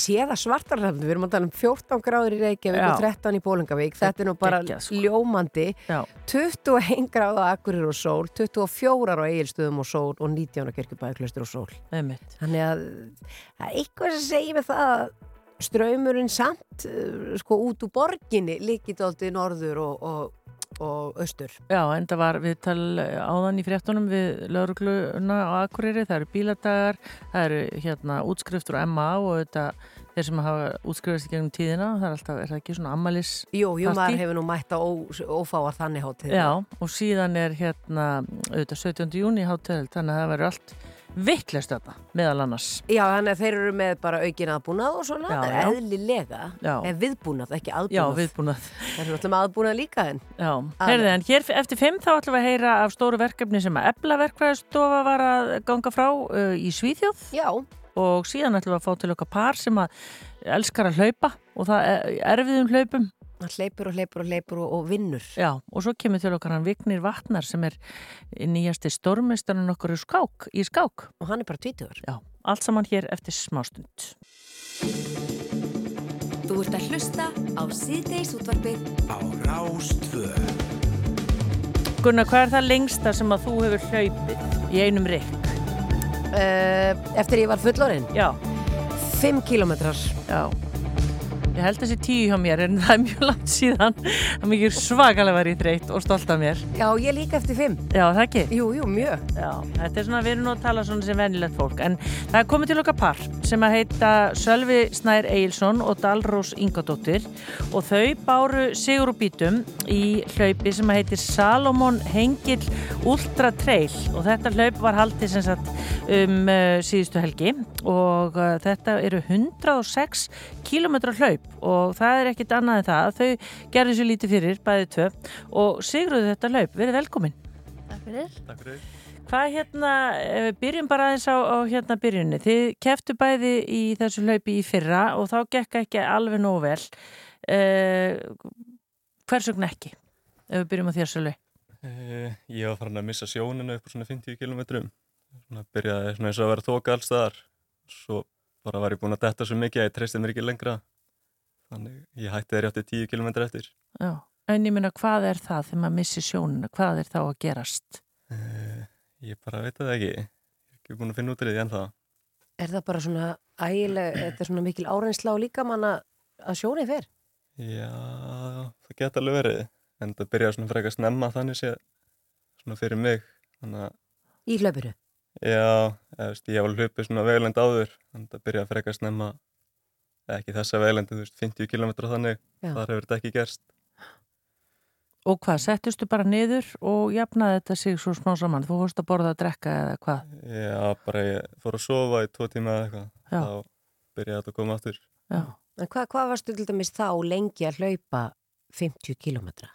Séða svartarlefni, við erum að tala um 14 gráður í Reykjavík Já. og 13 í Bólingavík, þetta er nú bara Geggjað, sko. ljómandi. Já. 21 gráða akkurir og sól, 24 á eigilstöðum og sól og 19 á kirkjubæða klustri og sól. Þannig að eitthvað sem segir með það að ströymurinn samt uh, sko út úr borginni líkit aldrei norður og, og, og austur. Já, en það var viðtal áðan í fréttunum við laurugluna á Akureyri, það eru bíladagar, það eru hérna útskriftur á MA og þetta, þeir sem hafa útskrifast í gegnum tíðina, það er alltaf, er það ekki svona ammalis Jú, jú, maður hefur nú mætt á ófáar þannig hátíð. Já, og síðan er hérna auðvitað 17. júni hátöld, þannig að það verður allt vittlust þetta, meðal annars. Já, þannig að þeir eru með bara aukin aðbúnað og svona, Já, það já. er eðlilega, eða viðbúnað, ekki aðbúnað. Já, viðbúnað. Þeir eru alltaf með aðbúnað líka en. Já, heyrðu, en hér eftir fimm þá ætlum við að heyra af stóru verkefni sem að Ebla verkfræðstofa var að ganga frá uh, í Svíþjóð. Já. Og síðan ætlum við að fá til okkar par sem að elskar að hlaupa og það er erfiðum hlaupum. Það hleypur og hleypur og hleypur og, og vinnur. Já, og svo kemur til okkar hann Vignir Vatnar sem er nýjasti stórmestarinn okkur í skák, í skák. Og hann er bara tvítugur. Já, allt saman hér eftir smástund. Þú ert að hlusta á síðdeis útvarfið Á Rástvö Gunnar, hvað er það lengsta sem að þú hefur hlaupið í einum rikk? Uh, eftir ég var fullorinn? Já. 5 kilometrar. Já. Ég held þessi tíu hjá mér en það er mjög langt síðan að mikið svakalega var ég þreytt og stolt af mér. Já, ég líka eftir 5. Já, það ekki? Jú, jú, mjög. Já, þetta er svona, við erum nú að tala svona sem venilegt fólk en það er komið til okkar par sem að heita Sölvi Snær Eilsson og Dalrós Ingadóttir og þau báru sigur og bítum í hlaupi sem að heitir Salomon Hengil Ultra Trail og þetta hlaup var haldið sem sagt um uh, síðustu helgi og uh, þetta eru 106 kilometra hlaup og það er ekkit annað en það að þau gerðu sér lítið fyrir bæðið tvö og sigruðu þetta hlaup, verið velkomin Takk fyrir. Takk fyrir. Hvað hérna, ef við byrjum bara aðeins á, á hérna byrjunni, þið keftu bæði í þessu hlaupi í fyrra og þá gekk ekki alveg nógu vel uh, hvers vegna ekki ef við byrjum á þér svolítið Eh, Ég var farin að missa sjónina upp á svona 50 kilometrum. Svona byrjaði svona eins og að vera þoka alls staðar. Svo bara var ég búinn að detta svo mikið að ég treysti mér ekki lengra. Þannig ég hætti þeirri átti 10 kilometrar eftir. Já, en ég minna hvað er það þegar maður missir sjónina, hvað er þá að gerast? Eh, Ég bara veit það ekki. Ég er ekki búinn að finna út í því en það. Er það bara svona ægileg, þetta er svona mikil árensla og líka manna að sjóni fer? Já, það geta alveg verið. En það byrjaði svona frekar snemma þannig sé svona fyrir mig. Þannig Í hlaupinu? Já, eða, veist, ég var hlupið svona veglend áður, að það byrjaði frekar snemma, ekki þessa veglendi, þú veist, 50 km þannig, Já. þar hefur þetta ekki gerst. Og hvað, settustu bara niður og jafnaði þetta sig svo smá saman, þú fórst að borða að drekka eða hvað? Já, bara ég fór að sofa í tvo tíma eða eitthvað, Já. þá byrjaði þetta að koma aftur. Já. En hvað, hvað varstu til dæmis þá lengi að hlaupa 50 kilometra?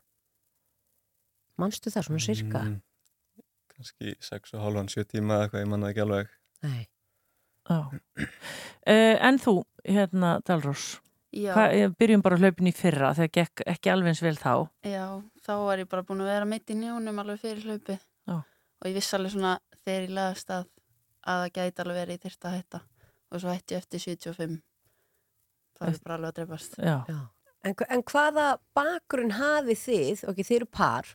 Manstu það svona sirka? Mm, kannski 6,5-7 tíma eða eitthvað, ég manna ekki alveg. Nei. Já. Uh, en þú, hérna, Dalrós, eh, byrjum bara hlaupin í fyrra þegar gekk ekki alveg eins vel þá. Já, þá var ég bara búin að vera meitt í njónum alveg fyrir hlaupi Já. og ég vissi alveg svona þegar ég leðast að að það gæti alveg verið í þyrta hætta og svo hætti ég eftir 75 það er bara alveg að dreifast Já. En, en hvaða bakgrunn hafið þið, ok, þið eru par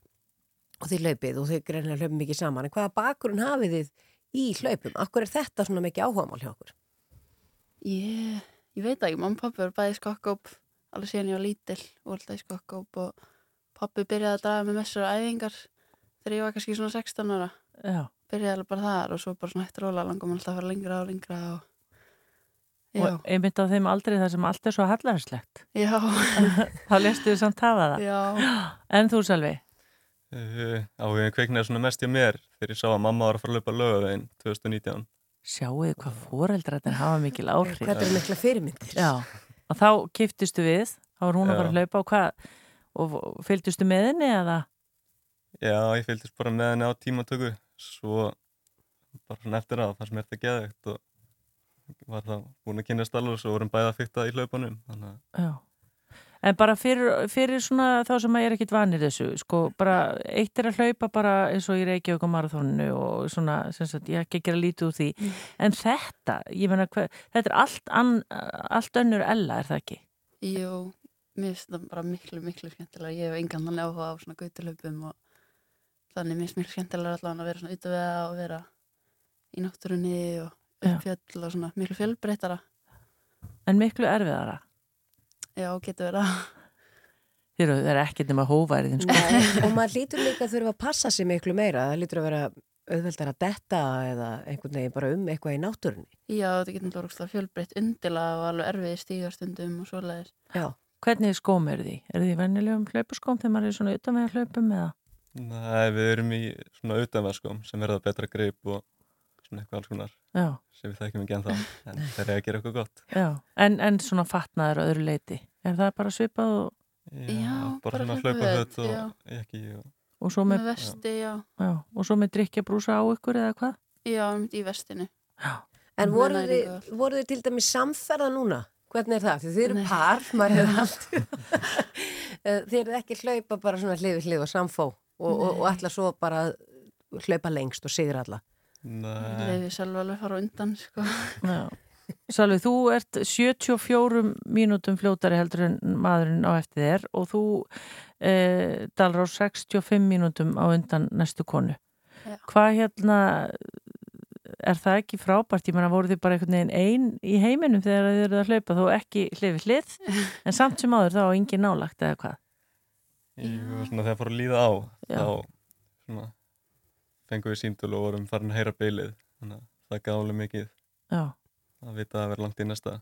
og þið hlaupið og þið greinlega hlaupið mikið saman, en hvaða bakgrunn hafið þið í hlaupum? Akkur er þetta svona mikið áhugamál hjá okkur? Ég, ég veit ekki, mamma og pappi voru bæði skokkóp alveg síðan ég var lítil og alltaf í skokkóp og pappi byrjaði að draga með messur og æfingar þegar ég var kannski svona 16 ára Já. byrjaði alveg bara þar og svo bara svona hægt róla langum alltaf að fara lengra og lengra og Já. Og einmitt á þeim aldrei það sem allt er svo hallarslegt. Já. þá lestu þið samt hafa það. Já. En þú, Selvi? Uh, áhugin kveiknaði svona mest í mér þegar ég sá að mamma var að fara að laupa lögaveginn 2019. Sjáu þið hvað fóreldrættin hafa mikil áhrif. Hvað eru mikla fyrirmyndir? Já, og þá kiftistu við, þá var hún að fara að hlaupa og hvað, og fylgdustu með henni eða? Já, ég fylgdist bara með henni á tímatöku, svo bara svona eftir að það sem er þetta geðvegt og var það búin að kynast alveg og svo vorum bæða að fykta í hlaupunum, þannig að Já. En bara fyrir, fyrir svona þá sem að ég er ekkit vanir þessu, sko, bara eitt er að hlaupa bara eins og í Reykjavík og marathónu og svona, sem sagt, ég ekki að gera lítið úr því. En þetta, ég meina, hva, þetta er allt, an, allt önnur ella, er það ekki? Jú, mér finnst það bara miklu, miklu skemmtilega. Ég hef engan þannig áhuga á svona gautulöpum og þannig mér finnst miklu skemmtilega allavega að vera svona út af veða og vera í náttúrunni og fjöll og svona miklu fjölbreytara. En miklu erfiðara. Já, getur verið að. Þér er ekkert nema hóværiðin, sko. Og maður lítur líka að þurfa að passa sig miklu meira. Það lítur að vera auðveldar að detta eða einhvern veginn bara um eitthvað í náttúrunni. Já, þetta getur náttúrulega fjölbreytt undilega og alveg erfið stígarstundum og svoleiðis. Já. Hvernig skóm eru því? Er því vennilegum hlaupaskóm þegar maður er svona utan með hlaupum eða? Nei, við erum í svona utanverðskom sem verða betra greip og svona eitthvað alls konar Já. sem við þekkjum ekki ennþá, en þeir eru að gera eitthvað gott. Já, en, en svona fatnaður á öðru leiti. Er það bara svipað og, Já, bara svona hlaupaföt, hlaupaföt og já. ekki og... og svo með, Með vesti, já. já, og svo með drikja brúsa á ykkur eða hvað? Já, í vestinu. En voru þið, voru þið til dæmis samferða núna? Hvernig er það? Þið eru Nei. par, maður hefur allt. Eh, þið eru ekki hlaupa bara svona hlið við hlið og samfó og, og, ætla svo bara að hlaupa lengst og sigur alla. Nei, Leifið sjálf alveg fara undan, sko. Já. Salvi, þú ert 74 mínútum fljótari heldur en maðurinn á eftir þér og þú eh, dalar á 65 mínútum á undan næstu konu. Já. Hvað hérna, er það ekki frábært? Ég menna, voru þið bara einhvern veginn einn í heiminum þegar þið eruð að hlaupa, þó ekki hlifið hlið, en samt sem áður þá engin nálagt eða hvað? Ég, svona, þegar fór að líða á Já. þá svona, fengum við símtölu og vorum farin að heyra beilið þannig að það gaf alveg mikið Já. að vita að vera langt í næsta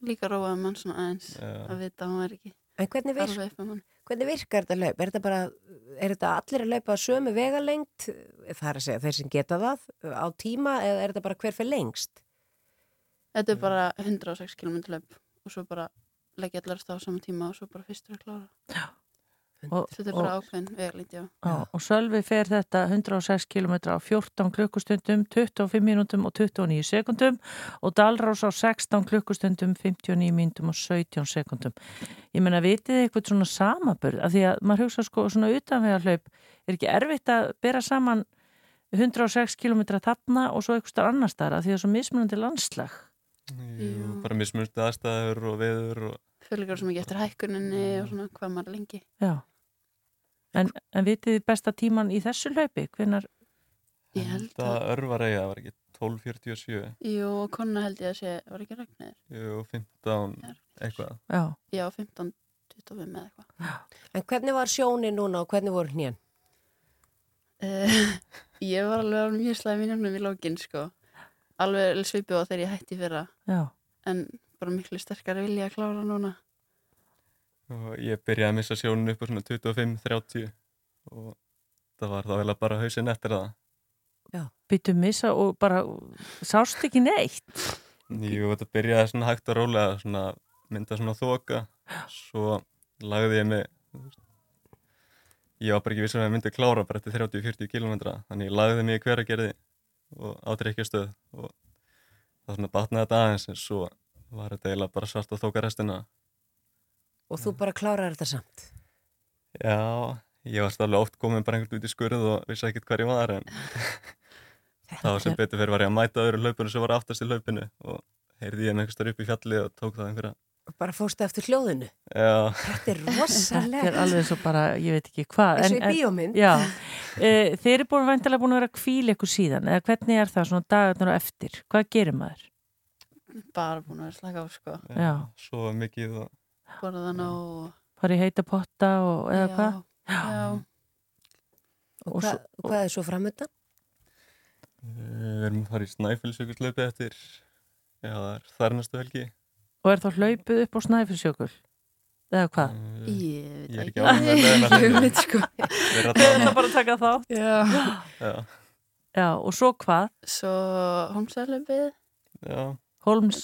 Líka róaði mann svona aðeins Já. að vita að hann var ekki En hvernig, virk, mann. hvernig virkar þetta hlaup? Er þetta bara, er þetta allir að hlaupa að sömu vegalengt, það er að segja þeir sem geta það, á tíma eða er þetta bara hver fyrir lengst? Þetta er bara 106 km löp og svo bara leggja allar stað á sama tíma og svo bara fyrstur að klára. Og, Þetta er bara ákveðin vegalít, já. Já, og Sölvi fer þetta 106 km á 14 klukkustundum, 25 mínútum og 29 sekundum og Dalrós á 16 klukkustundum, 59 mínútum og 17 sekundum. Ég menna, vitið þið eitthvað svona samaburð? Af því að maður hugsa sko svona utanvega hlaup, er ekki erfitt að bera saman 106 km þarna og svo eitthvað starf annar staðar af því að það er svo mismunandi landslag. Jú, bara mismunandi aðstæður og veður og líka sem ekki eftir hækkuninni og svona hvað maður lengi. Já. En, en vitið þið besta tíman í þessu hlaupi? Hvenar, Ég held það örvar eiga, það var ekki 12.47 Jú, og konna held ég að sé, var ekki ragnar? Jú, 15 eitthvað Já. Já, 15, 25 eða eitthvað. En hvernig var sjónin núna og hvernig voru hnjön? Uh, ég var alveg alveg mjög slæm í nefnum í lókin, sko. Alveg svipið á þegar ég hætti í fyrra. Já. En bara miklu sterkari vilja að klára núna. Og ég byrjaði að missa sjónun upp á svona 25-30 og það var þá vel að bara hausinn eftir það. Byttu missa og bara sást ekki neitt? Jú, þetta byrjaði svona hægt og rólega svona mynda svona þoka. Svo lagði ég mig ég var bara ekki viss um að ég myndi klára bara eftir 30-40 km þannig ég lagði mig í hveragerði og ádreikjastöð og það svona batnaði þetta aðeins en svo var þetta eiginlega bara svart að þoka restina Og þú bara klárar þetta samt? Já, ég var stálega oft komin bara einhvern út í skurð og vissi ekkert hver ég var en það var sem betur fyrir var ég að mæta öðru hlaupinu sem var aftast í hlaupinu og heyrði ég með einhvers þar upp í fjalli og tók það einhverja Bara fórstu eftir hljóðinu? Já, Þetta er rosalegt. Þetta er alveg svo bara, ég veit ekki hvað. Eins og í bíómynd. Já, e, þeir eru búin væntalega búin að vera að kvíla ykkur síðan, eða hvernig er það svona dagarnar á eftir? Hvað gerir maður? Bara búin að vera slaka á, sko. Já. svo mikið og Borða og... Fara í heita potta og eða hvað? Já. Og, Og hvað, svo- hvað er svo framöndan? við erum að fara í snæfellsjökullaupi eftir já, þar næstu helgi Og er þá hlaupið upp á snæfisjökul? Eða hvað? Ég Ég veit ekki. Ég veit, sko. Við erum ætla bara að taka þátt. Já. Já, Já, og svo hvað? Svo Holmsæðarlaupið. já, Holms,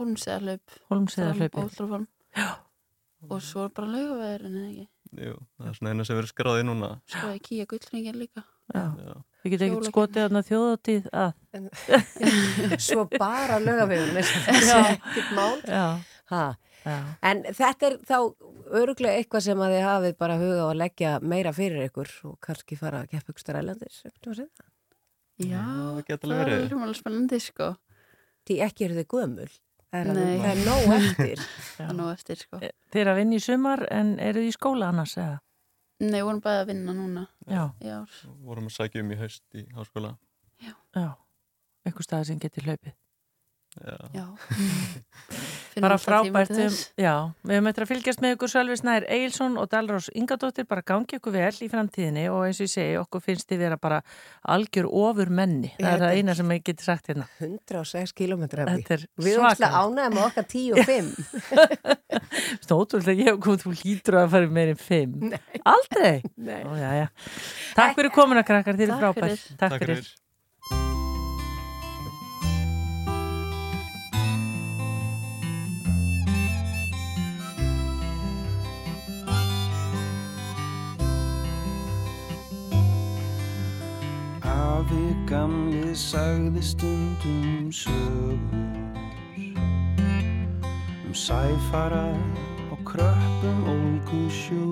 Holmsæðarlaup. Holmsæðarhlaupið. Já. Og svo bara laugavæðurinn, eða ekki? jú, það er svona eina sem verður skráðið núna Svo er Kíja Gullringin líka. Já. Já. Við getum ekkert skotið þarna þjóðatíð að. Svo bara það Já. er ekkert mál. Já. Ha. Já. En þetta er þá öruglega eitthvað sem að þið hafið bara huga á að leggja meira fyrir ykkur og kannski fara að keppa ykkur stærællandir. Já, það geta það alveg er verið alveg spennandi, sko. Því ekki eru þið gömul. Það er, það er nóg eftir. Nú eftir, sko. Þeir eru að vinna í sumar en eru þið í skóla annars eða? Nei, við vorum bæði að vinna núna. Já. Í ár. vorum að sækja um í haust í háskóla Já. Eitthvað staði sem getur hlaupið. Bara frábært um, já, við höfum eitthvað að fylgjast með ykkur Sölvi Snær Eilsson og Dalrós Ingadóttir. Bara gangi ykkur vel í framtíðinni og eins og ég segi, okkur finnst þið vera bara algjör ofur menni, það er það eina sem ég geti sagt hérna. 106 km Þetta er Við erum alltaf með okkar 10 og 5 Stótrúlega ég hef komið, þú hlýtur að fara meir en 5 Aldrei? Nei. Ó, já, já. Takk fyrir komuna krakkar, þið eru Takk frábær. fyrir. Takk fyrir Gamli sagði stundum sögur Um sæfara og kröppum ólgu sjó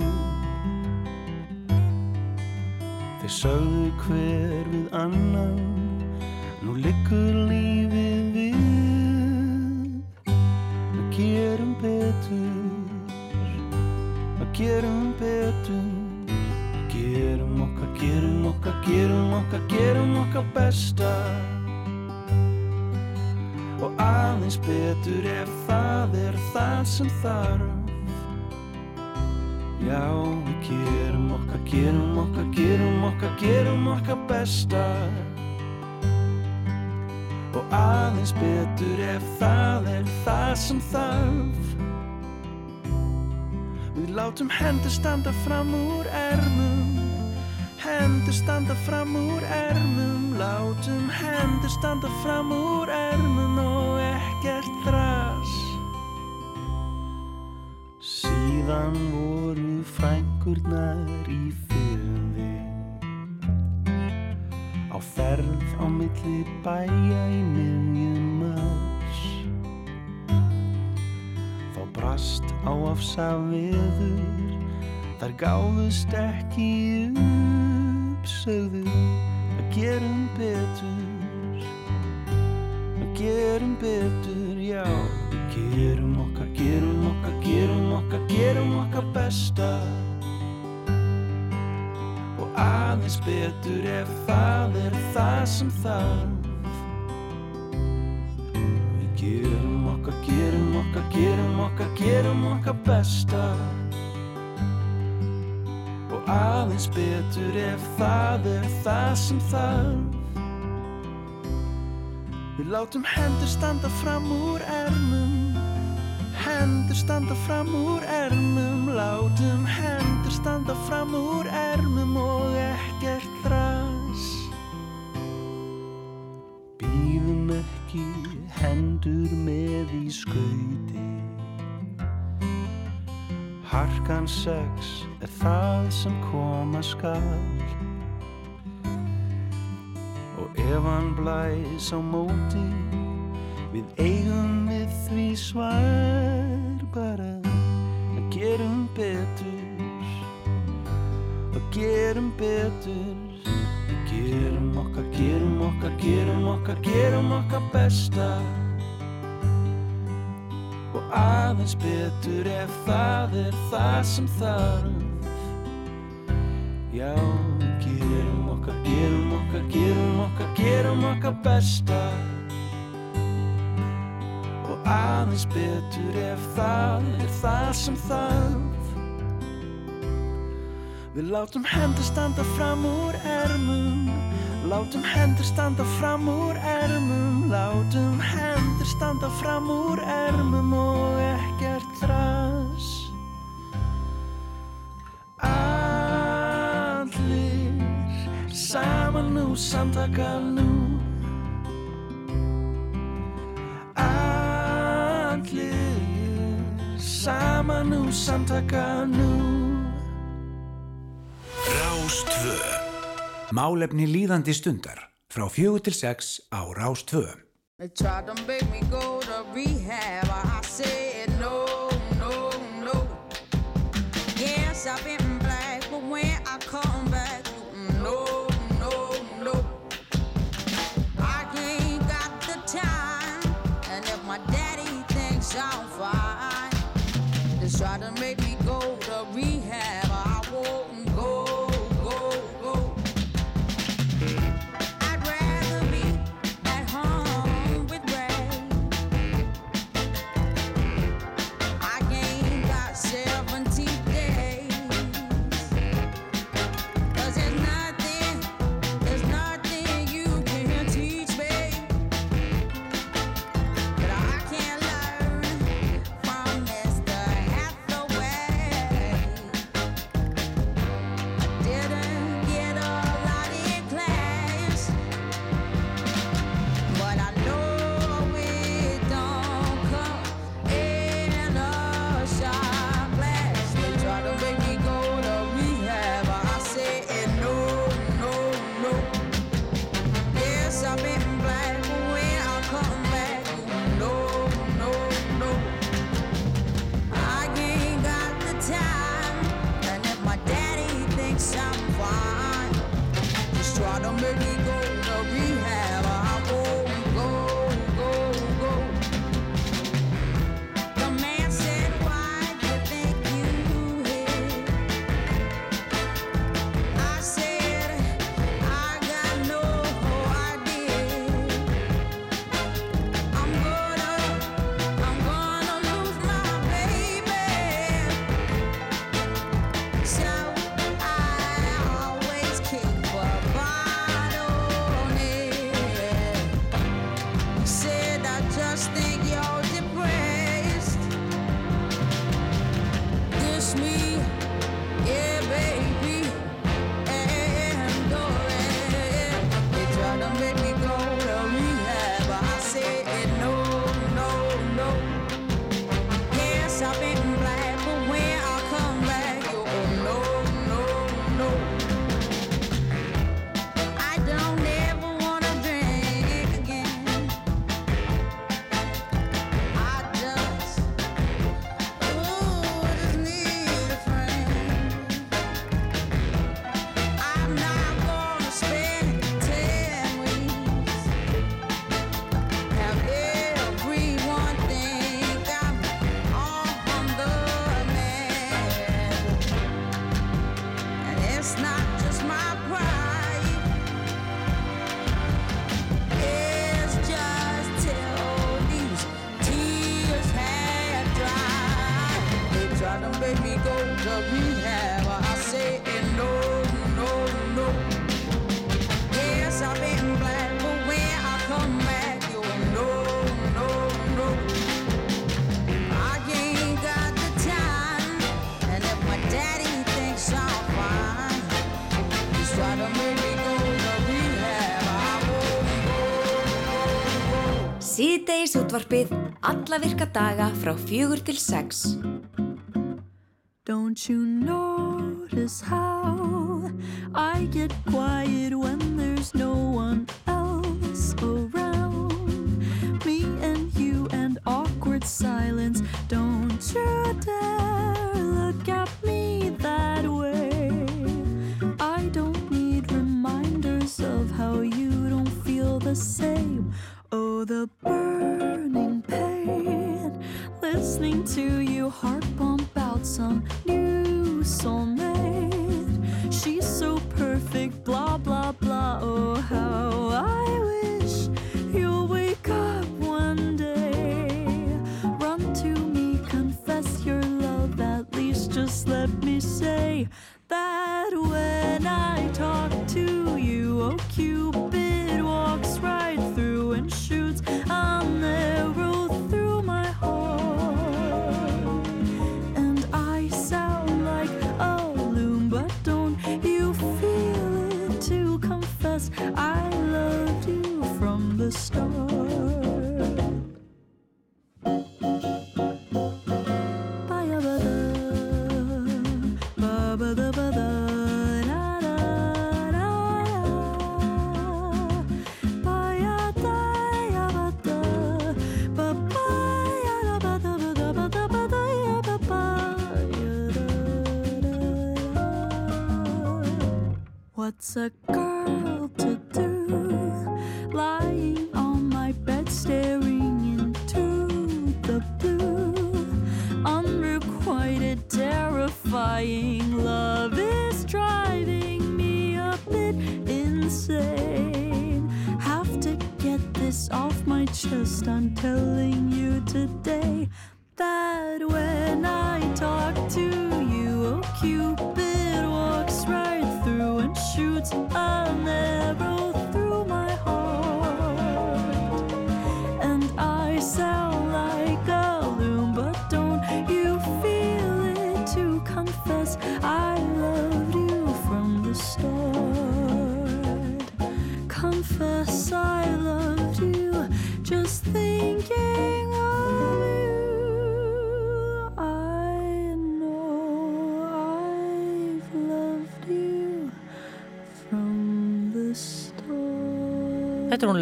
Þeir sögðu hver við annan Nú liggur lífið við. Að gerum betur Að gerum betur Gerum okkar, gerum okkar besta. Og aðeins betur ef það er það sem þarf. Já, við gerum okkar, gerum okkar, gerum okkar, gerum okkar besta. Og aðeins betur ef það er það sem þarf. Við látum hendur standa fram úr ermum Hendur standa fram úr ermum Látum hendur standa fram úr ermum og ekkert þras. Síðan voru frænkurnar í fyrði Á ferð á milli bæja í miðjum mars. Þá brast á afsa viður Þar gáðust ekki upp Sögðu að gerum betur. Að gerum betur, já. Við gerum okkar, gerum okkar, gerum okkar, gerum okkar besta. Og aðeins betur ef það er það sem þarf. Við gerum okkar, gerum okkar, gerum okkar, gerum okkar besta aðeins betur ef það er það sem þarf. Við látum hendur standa fram úr ermum Hendur standa fram úr ermum. Látum hendur standa fram úr ermum og ekkert þras. Býðum ekki hendur með í skauti Harkan sex er það sem koma skal. Og ef hann blæs á móti Við eigum við því svar bara. Að gerum betur að gerum betur. Gerum okkar, gerum okkar, gerum okkar, gerum okkar besta og aðeins betur ef það er það sem þarf. Já, gerum okkar, gerum okkar, gerum okkar, gerum okkar besta. Og aðeins betur ef það er það sem þarf. Við látum hendur standa fram úr ermum Látum hendur standa fram úr ermum Látum hendur standa fram úr ermum og ekkert þras. Allir saman nú, samtaka nú. Allir saman nú, samtaka nú Málefni líðandi stundar frá fjögur til sex á Rástvö They tried to útvarpið alla virka daga frá fjögur til sex. Don't you notice how I get quiet when What's a girl to do? Lying on my bed, staring into the blue. Unrequited, terrifying love is driving me a bit insane. Have to get this off my chest. I'm telling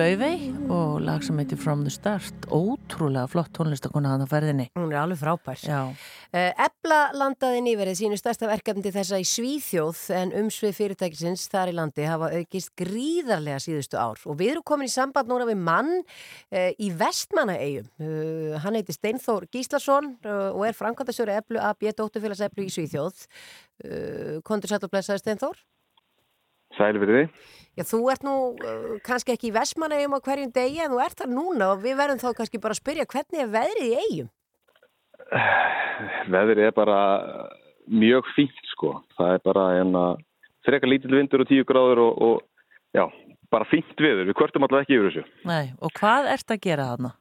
Laufey og lag sem heitir From the Start. Ótrúlega flott tónlistakona hann á ferðinni. Hún er alveg frábær. Já. Ebla landaði nýverið sínu stærsta verkefni þessa í Svíþjóð en umsvið fyrirtækisins þar í landi hafa aukist gríðarlega síðustu ár og við erum komin í samband núna við mann uh, í Vestmannaeyjum. Uh, hann heiti Steinþór Gíslason uh, og er framkvæmdastjóri Eblu AB Dótturfélags Eblu í Svíþjóð. Kondur sætt og blessaði Steinþór? Sæl fyrir því. Já, þú ert nú uh, kannski ekki í Vestmannaeyjum á hverjum degi en þú ert þar núna og við verðum þá kannski bara að spyrja hvernig er veðrið í eigum? Veðrið er bara mjög fínt sko. Það er bara enna frekar lítill vindur og tíu gráður og, og já, bara fínt viður. Við kvörtum alltaf ekki yfir þessu. Nei, og hvað ert að gera þarna?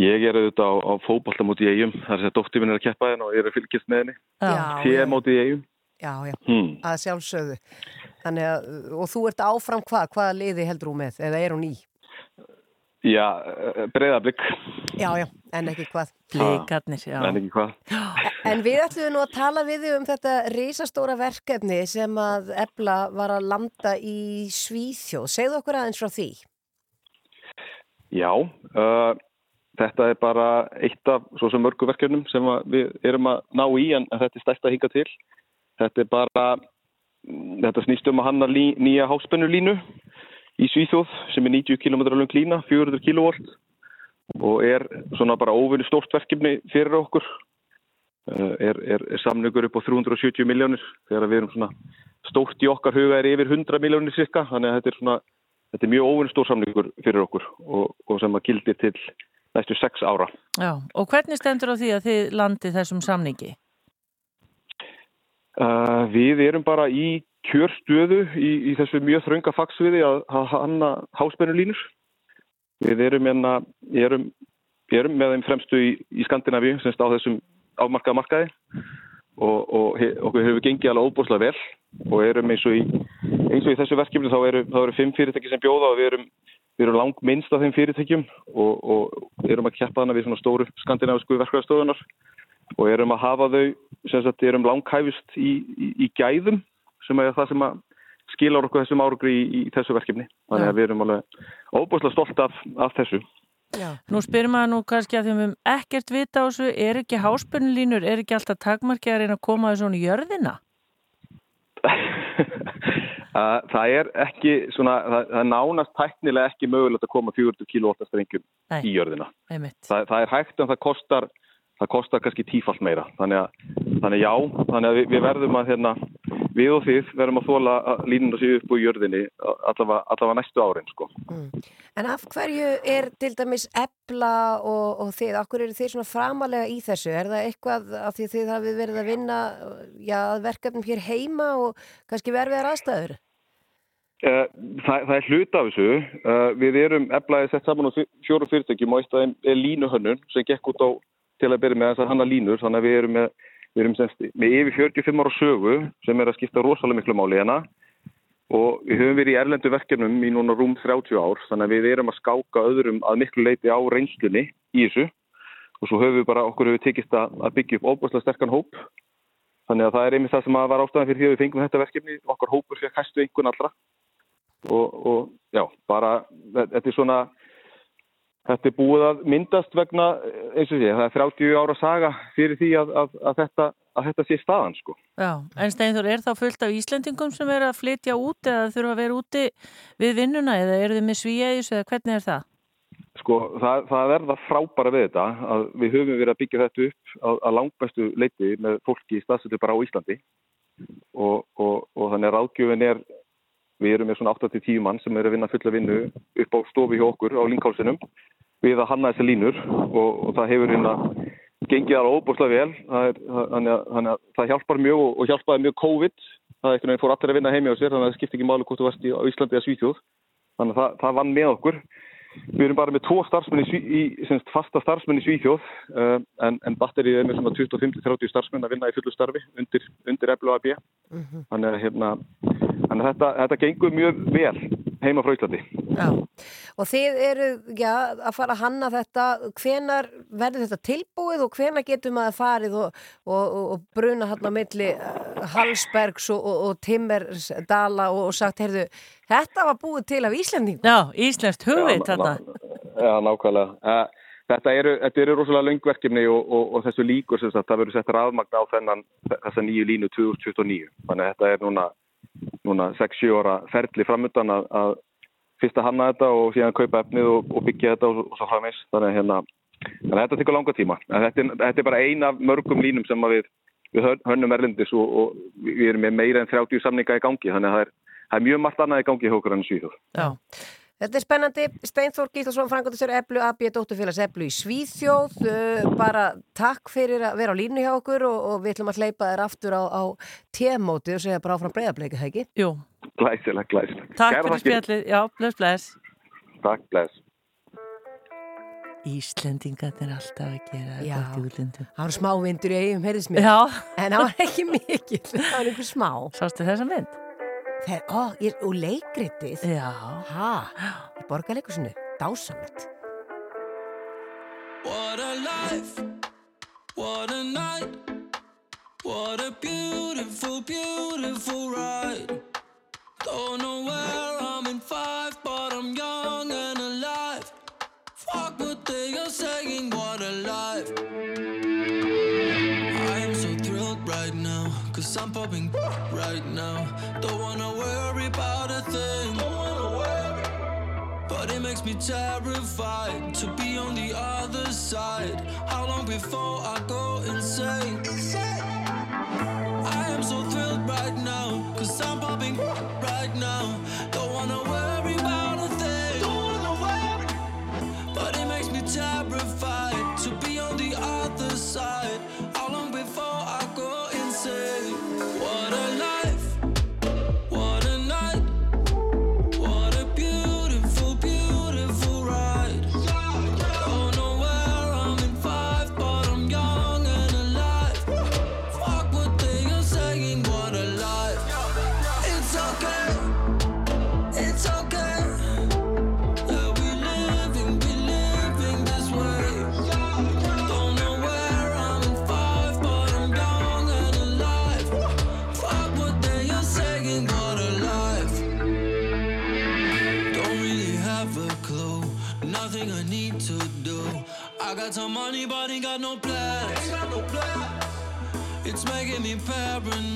Ég er auðvitað á, á fótboltamóti í eigum. Það er þess að dóttir minn er að keppa henn og ég er að fylgjast með henni. Já, T-móti í eigum. Já, já, Hmm. að sjálfsögðu. Þannig að, og þú ert áfram hvað? Hvaða liði heldur þú með? Eða er hún í? Já, breyðablík. Já, já, en ekki hvað. Blikarnir, já. En ekki hvað. En við ætlum nú að tala við þig um þetta risastóra verkefni sem að Ebla var að landa í Svíþjóð. Segðu okkur aðeins frá því. Já, uh, þetta er bara eitt af svo sem mörgu verkefnum sem að við erum að ná í en, þetta er stærst að hinga til. Þetta er bara, þetta snýst um að hanna lí, nýja háspennulínu í Svíþjóð sem er 90 km lang lína, 400 kV og er svona bara óvinni stórt verkefni fyrir okkur. Uh, er, er, er samningur upp á 370 miljónir þegar við erum svona stórt í okkar huga er yfir 100 miljónir cirka þannig að þetta er svona þetta er mjög óvinni stór samningur fyrir okkur og, og sem að gildi til næstu sex ára. Já, og hvernig stendur á því að þið landið þessum samningi? Uh, við erum bara í kjörstöðu í, í þessu mjög þrönga fagsviði að, að hanna háspennulínur. Við erum, enna, erum, erum með þeim fremstu í, í Skandinavíu semst á þessum afmarkaða markaði og, og he, okkur hefur gengið alveg óbúslega vel og erum eins og í, eins og í þessu verkefni þá eru, þá eru fimm fyrirtæki sem bjóða og við erum við erum lang minnst af þeim fyrirtækjum og, og erum að keppa hana við svona stóru skandinavisku verkvæðastöðunar og erum að hafa þau, sem sagt, erum langhæfist í, í, í gæðum sem er það sem að skilar okkur þessum árugri í, í þessu verkefni. Þannig að við erum alveg óbúslega stolt af, af þessu. Nú spyrir maður nú kannski að því við höfum ekkert vita á þessu, er ekki háspennulínur, er ekki alltaf takmarki að reyna að koma þessu í jörðina? Það er ekki svona, það, það er nánast tæknilega ekki mögulegt að koma 400 kW strengjum í jörðina. Það, það er hægt en það kostar, það kostar kannski tífalt meira. Þannig að, þannig já, þannig að við, við verðum að hérna, við og þið verðum að þóla línuna sig upp úr jörðinni allavega, allavega næstu árin sko. En af hverju er til dæmis ebla og, og þið, okkur eru þið svona framalega í þessu? Er það eitthvað af því að þið hafið verið að vinna já, að verkefnum hér heima og kannski verfiðar aðstæður? Uh, það, það er hlut af þessu. Uh, við erum eflaðið sett saman á fjóru fyrirtækjum og eitt af þeim er línuhönnun sem gekk út á til að byrja með þess að hanna línur. Þannig að við erum með, við erum semst, með yfir 45 ára sögu sem er að skipta rosalega miklu máli hérna. Og við höfum verið í erlendu verkefnum í núna rúm 30 ár þannig að við erum að skáka öðrum að miklu leiti á reynslunni í þessu. Og svo höfum við bara, okkur hefur tekist að, að byggja upp óbúslega sterkan hóp. Þannig að það er einmitt það sem var ástæðan fyrir því að við fengum þetta verkefni, okkar hópur fyrir hæstu einhvern allra. Og, og já, bara þetta er svona þetta er búið að myndast vegna eins og sé, það er 30 ára saga fyrir því að, að, að, þetta, að þetta sé staðan sko. Já, en Steinþór, er þá fullt af Íslendingum sem er að flytja út eða þurfa að vera úti við vinnuna eða eru þið með svíæðis eða hvernig er það? Sko, það, það er það frábæra við þetta að við höfum verið að byggja þetta upp að langbæstu leiti með fólki í staðsöldu bara á Íslandi og, og, og þannig að ráðgjöfin er við erum með svona 8-10 mann sem er að vinna fulla vinnu upp á stofi hjá okkur á Linkálsinum við að hanna þessi línur og, og það hefur hérna gengið alveg óbúrslega vel. Þannig, að, þannig að það hjálpar mjög og, og hjálpaði mjög COVID. Það er einhvern veginn fór allir að vinna heimi á sér þannig að það skipti ekki máli hvort þú varst í Íslandi eða Svíþjóð. Þannig að það, það vann með okkur. Við erum bara með tvo starfsmenn í, semst, fasta starfsmenn í Svíþjóð uh, en, en batterið er með svona 25-30 starfsmenn að vinna í fullu starfi undir, undir þannig að, að þetta, þetta gengur mjög vel heima frá Íslandi Já, og þið eru já, að fara að hanna þetta, hvenar verður þetta tilbúið og hvenar getur maður farið og, og, og, bruna hann á milli uh, Hallsbergs og, og, og Timmersdala og, og sagt, heyrðu, þetta var búið til af Íslending. Já, Íslenskt hugveit þarna. Já, nákvæmlega. Eh, Þetta eru, þetta eru rosalega löngverkefni og, og, og þessu líkur sem sagt, það verður sett rafmagn á þennan, þessa nýju línu 2029. Þannig að þetta er núna, núna 6-7 ára ferli framöndan að, að fyrst að hanna þetta og síðan kaupa efnið og, og byggja þetta og, og svo framins. Þannig að hérna, þannig að þetta tekur langa tíma. En þetta, er, þetta er bara ein af mörgum línum sem við, við hön- hönnum erlendis og, og við erum með meira en 30 samninga í gangi. Þannig að það er, það er mjög margt annað í gangi hjá okkur enn Svíþjóð. Já. Þetta er spennandi, Steinþór Gíslason, frangandistur Eblu, AB, dótturfélags Eblu í Svíþjóð, uh, bara takk fyrir að vera á línu hjá okkur og, og við ætlum að hleypa þér aftur á, á témóti og segja bara áfram breyðableiki, það ekki? Jú. Glæsileg, glæsileg. Takk Kærar fyrir spjallið, já, bless, bless. Takk, bless. Íslendingarnir er alltaf að gera Já. gott í útlindum. Það var smá vindur í eigum, heyrðis mér. Já. En það var ekki mikill, það var einhver smá. Sástu þessa mynd? Þegar, ó, ég, og leikritið. Já. Hæ, í borgarleikusinu, dásamt. What a life, what a night, what a beautiful, beautiful ride. Don't know where I'm in five, but I'm young and alive. Fuck what they are saying, what a life. I am so thrilled right now, cause I'm popping right now. Don't wanna worry about a thing. But it makes me terrified to be on the other side. How long before I go insane? give me paranoia.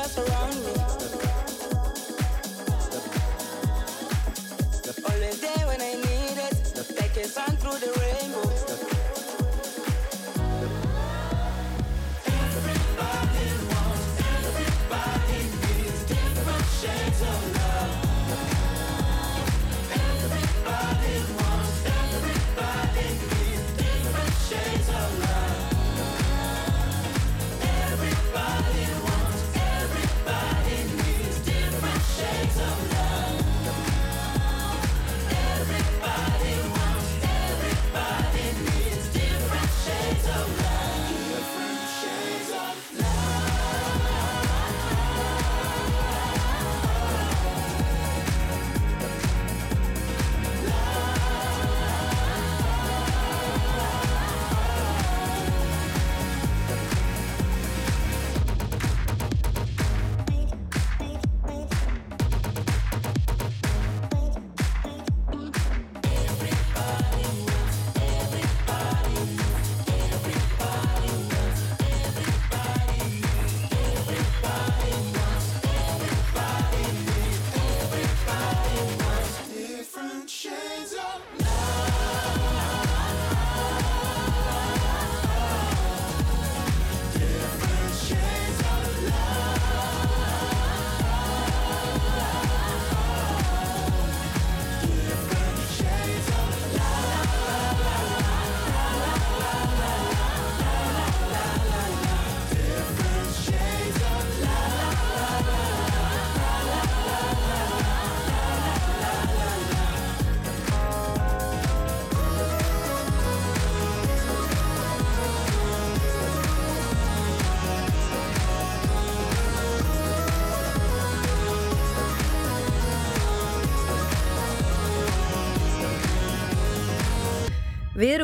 us around me.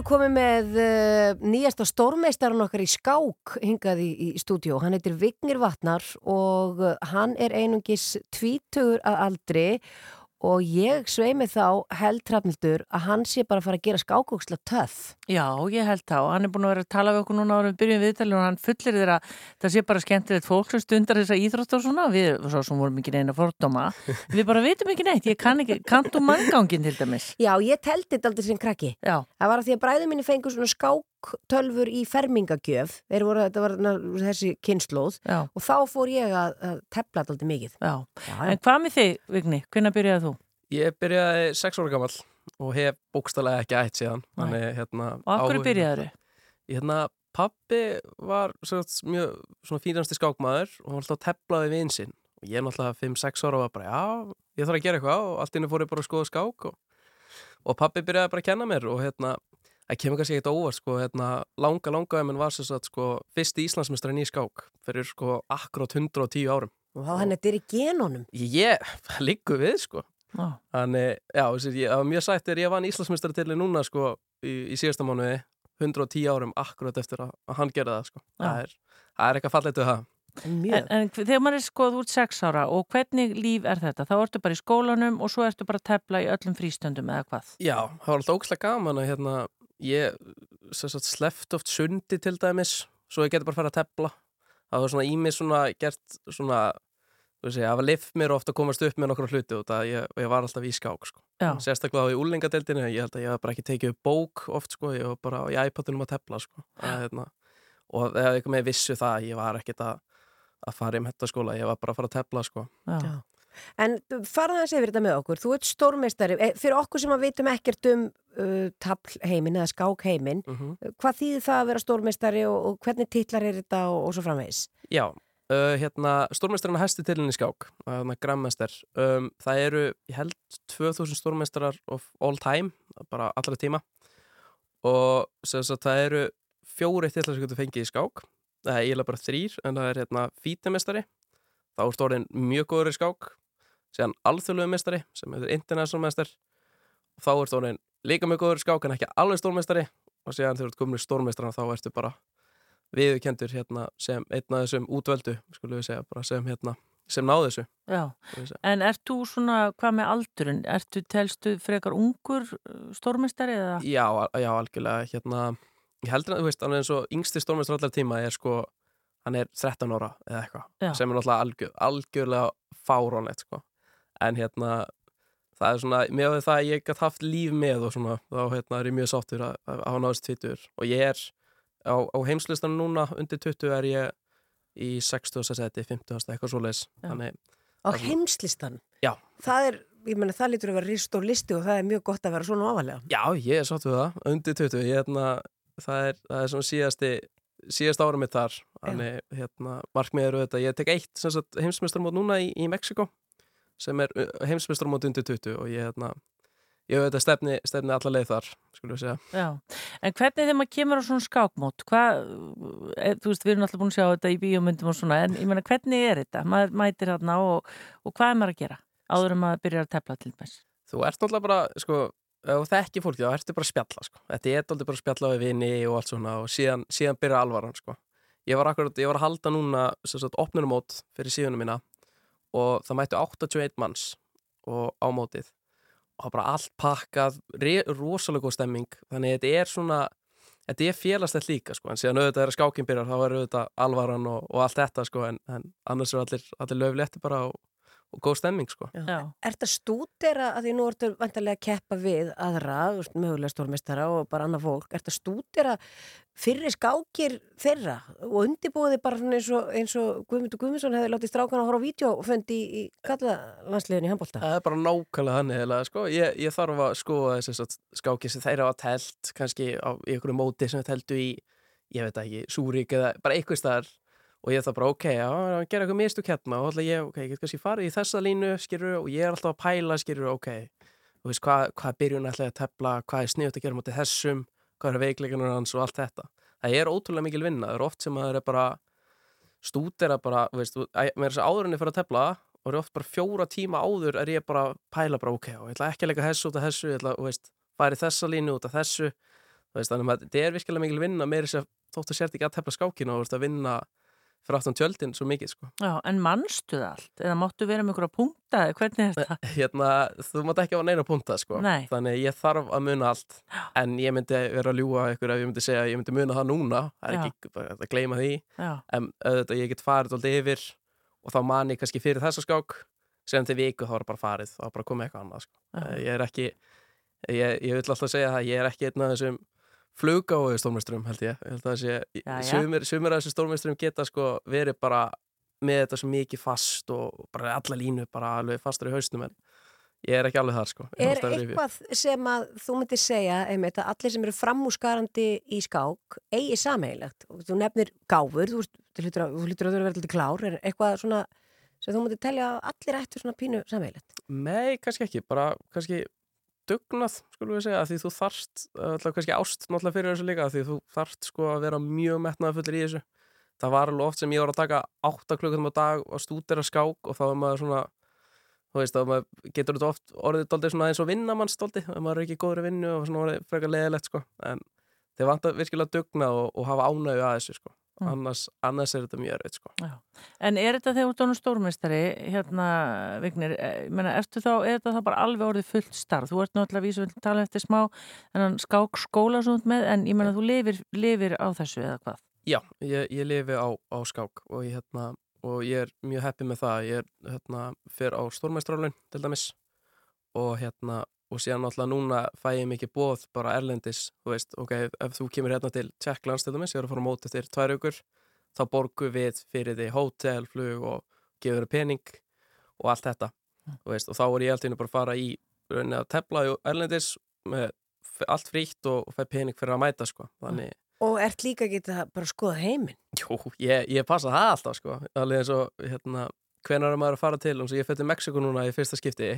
komið með uh, nýjasta stórmeistarinn okkar í skák hingað í, í stúdjó. Hann heitir Vignir Vatnar og uh, hann er einungis tvítugur að aldri og ég sveimi þá held Hrafnildur að hann sé bara að fara að gera skákóksla töff. Já, ég held þá. Hann er búin að vera að tala við okkur núna ára við byrjum viðtalið og hann fullir þeirra það sé bara skemmtilegt fólk sem stundar þessa íþrótt og svona. Við, svo sem vorum ekki neina fordóma. Við bara vitum ekki neitt. Ég kann ekki, kannt um manngangin til dæmis. Já, ég teldi þetta aldrei sem krakki. Já. Það var að því að bræðu mínu fengur svona skáktölfur í fermingagjöf. Voru, þetta var þessi kynnslóð Já. og þá fór ég að, að tepla þetta aldrei mikið. Já. En hvað með þig, Vigni? Hvernig byrjaði þú? Ég byrjaði sex ára gammal og hef bókstallega ekki ætt síðan. Þannig, hérna, Og af hverju byrjaðirðu? Ég, Hérna, pappi var sagt, mjög svona fínasti skákmaður og hann var alltaf teflaði við einsinn. Og ég er náttúrulega 5-6 ára var bara, já, ég þarf að gera eitthvað og allt inni fór ég bara að skoða skák og, og pappi byrjaði bara að kenna mér og hérna, það kemur kannski ekkert óvart, sko, hérna, langa, langa minn var sem sagt, sko, fyrsti Íslandsmestran í skák fyrir, sko, akkurát 110 árum. Og þá hann er í genónum. Ég, líku við, sko. Já. Þannig, já, þessi, ég, það var mjög sætt þegar ég vann Íslandsmestari til núna, sko, í, í síðasta mánuði, 110 árum akkurat eftir að, að hann gerði það, sko. Já. Það er, það er eitthvað fallet við það. En, en þegar maður er sko, þú ert sex ára og hvernig líf er þetta? Þá ertu bara í skólanum og svo ertu bara að tepla í öllum frístöndum eða hvað? Já, það var alltaf ógslag gaman að hérna, ég sleft oft sundi til dæmis, svo ég geti bara fara að tepla. Það var svona í mig svona gert svona, þú veist ég, það var lift mér ofta að komast upp með nokkra hluti og það ég, ég var alltaf í skák, sko. Sérstaklega á í úlingadeildinu, ég held að ég hef bara ekki tekið upp bók oft, sko, ég var bara í iPadunum að tepla, sko. Að, hérna, og það hefði með vissu það, að ég var ekkit að, að fara í metaskóla, ég var bara að fara að tepla, sko. Já. En farða þess yfir þetta með okkur. Þú ert stórmeistari. Eh, Fyrir okkur sem að vitum ekkert um uh, tablheimin eða skákheimin, Mhm. hvað þýðir það að vera stórmeistari og, og hvernig titlar er þetta og, og svo framvegis? Já, uh, hérna, stórmeistarinn hæsti tilinn í skák, hérna, grammester. Um, það eru, ég held, 2000 stórmeistarar of all time, bara allra tíma. Og sem sagt, það eru fjóri titlar sem getur fengið í skák. Það er eiginlega bara þrýr, en það er hérna fítimestari. Þá er stórin mjög góður í skák. Síðan alþjóðlegu mestari, sem heitir international mester. Og þá er stórin líka mjög góður skák, en ekki alveg stórmeistari. Og síðan þegar þú ert komin í stórmeistarana, þá ertu bara viðurkendur hérna sem einn af þessum útvöldu, skulum við segja, bara sem hérna, sem náðu þessu. Já, en ert þú svona, hvað með aldurinn? Ertu, telstu frekar ungur stórmestari eða? Já, já, algjörlega, hérna, ég heldur að, þú veist, er eins og yngsti stórmestur allar tíma er sko, hann er 13 ára eða eitthvað, sem er náttúrulega algjör, algjörlega fáránlegt, sko. En hérna, það er svona, með það að ég gætt haft líf með og svona, þá hérna er ég mjög sáttur að, að hafa náðist 20 og ég er á, á heimslistanum núna undir 20 er ég í 60. seti, 50. eitthvað svoleiðis. Þannig, Á heimslistan? Já. Það er, ég menna, það lítur að vera ristór listi og það er mjög gott að vera svona ofalega. Já, ég er sátt við það, undir 20 ég, hérna, það, er, það er svona síðasti síðast ára mitt þar þannig, hérna, markmið eru þetta ég tek eitt heimsmyndstarmót núna í, í Mexiko sem er heimsmyndstarmót undir 20 og ég, hérna, ég veit að stefni, stefni alla leið þar, skulum við segja Já, en hvernig þegar maður kemur á svona skákmót, hvað, e, þú veist, við erum alltaf búin að sjá þetta í bíómyndum og svona, en ég meina, hvernig er þetta? Maður mætir hérna og, og hvað er maður að gera? Áður en maður byrjar að tepla til þess. Þú ert náttúrulega bara, sko, ef þú þekki fólki, þá ertu bara að spjalla, sko. Þetta er náttúrulega bara að spjalla við vini og allt svona og síðan, síðan byrja alvaran, sko. Ég var akkurat, ég var að halda núna, sagt, opnunumót fyrir síðunum mína og það mættu 81 manns og á mótið. Og það var bara allt pakkað, rosalega góð stemming, þannig að þetta er svona, þetta er félagslegt líka, sko, en síðan auðvitað er að skákinn byrjar, þá er auðvitað alvaran og, og allt þetta, sko, en, en annars er allir, allir löflétti bara og, og góð stemming, sko. Já. Er þetta stúdera, að því nú ertu vantarlega að keppa við aðra, mögulega stórmestara og bara annað fólk, er þetta stúdera fyrir skákir þeirra og undirbúið bara svona eins og, eins og Guðmundur Guðmundsson hefði látið strákan að horfa á vídeofönd í, í kallalandsliðinu í handbólta? Það er bara nákvæmlega þannig eða, sko. ég, ég þarf að skoða þessi skáki sem þeir hafa telt kannski á í einhverju móti sem þeir teltu í ég veit ekki, Súrík eða bara einhver staðar og ég þarf bara, ok, já, að gera eitthvað mistug hérna og ætla ég, ok, ég get kannski farið í þessa línu skilur og ég er alltaf að pæla skilur ok, þú veist, hvað, hvað byrjun ætla ég að tepla, hvað er sniðut að gera mútið þessum hvað er veikleikunum hans og allt þetta. Það er ótrúlega mikil vinna, það er oft sem að það er bara stúdera bara, veist, mér er þess að áðurinni fyrir að tepla og er oft bara fjóra tíma áður er ég bara að pæla bara, ok, og ég ætla ekki að leika þessu út af þessu, ég ætla, veist, færi þessa línu út af þessu, veist, þannig að þetta er virkilega mikil vinna, mér er þess að þóttu sért ekki að tepla skákinu og veist að vinna fyrir aftan tjöldin svo mikið sko. Já, en mannstu það allt? Eða máttu vera með punkta? eða Hvernig er þetta? Hérna, þú mátt ekki hafa neina punta sko. Nei. Þannig ég þarf að muna allt en ég myndi vera að ljúga ykkur ef ég myndi segja að ég myndi muna það núna það er ekki bara að gleyma því Já. en auðvitað ég get farið alltaf yfir og þá man ég kannski fyrir þessa skák sem til viku þá er bara farið þá er bara komið eitthvað annað sko. Já. ég er ekki ég, ég vil alltaf segja það, þessum flugáðu stórmeisturum held ég, ég held að það sé, sumir, af þessum stórmeisturum geta sko verið bara með þetta svo mikið fast og bara alla línu bara alveg fastur í hausnum en ég er ekki alveg þar sko. Er eitthvað sem að þú myndir segja einmitt að allir sem eru framúskarandi í skák eigi sameigilegt og þú nefnir gáfur, þú, hlýtur að, þú hlýtur að vera klár, er eitthvað svona sem þú myndir telja að allir ættu svona pínu sameigilegt? Nei, kannski ekki, bara kannski dugnað, skulum við segja, af því þú þarft alltaf kannski ást náttúrulega fyrir þessu líka af því þú þarft sko að vera mjög metnaðafullir í þessu. Það var alveg oft sem ég var að taka 8 klukkutum á dag og stúdera skák og þá er maður svona þú veist, þá maður getur þetta oft orðið daldið svona eins og vinnamannsdaldi, að maður er ekki góður í vinnu og svona orðið frekar leðilegt sko. En þeir vant að virkilega dugna og, og hafa ánægju að þessu sko Mm. annars, annars er þetta mjög erfitt sko. En er þetta þegar þú ert ánum stórmeistari, hérna, Vignir, eh, ertu þá, er þetta þá bara alveg orðið fullt starf? Þú ert náttúrulega vísu, við tala eftir smá, skák skóla svo með, en ég meina, þú lifir, lifir á þessu eða hvað? Já, ég, ég lifi á, á skák og ég, hérna, og ég er mjög heppið með það. Ég er, hérna, fer á stórmeistrálun til dæmis og hérna, og síðan náttúrulega núna fæ ég mikið bóð bara erlendis, þú veist, ok, ef þú kemur hérna til Tjekklands til dæmis, ég er að fara á móti eftir tvær aukur, þá borgu við fyrir því hótel, flug og gefur pening og allt þetta, þú veist, og þá er ég alltaf bara að fara í rauninni að tefla erlendis með allt frítt og, og fæ pening fyrir að mæta, sko, þannig Og ert líka geta bara að skoða heiminn? Jú, ég, ég passa það alltaf sko alveg eins og hérna hvenar er maður að fara til, eins og ég fyrir Mexiko núna í fyrsta skipti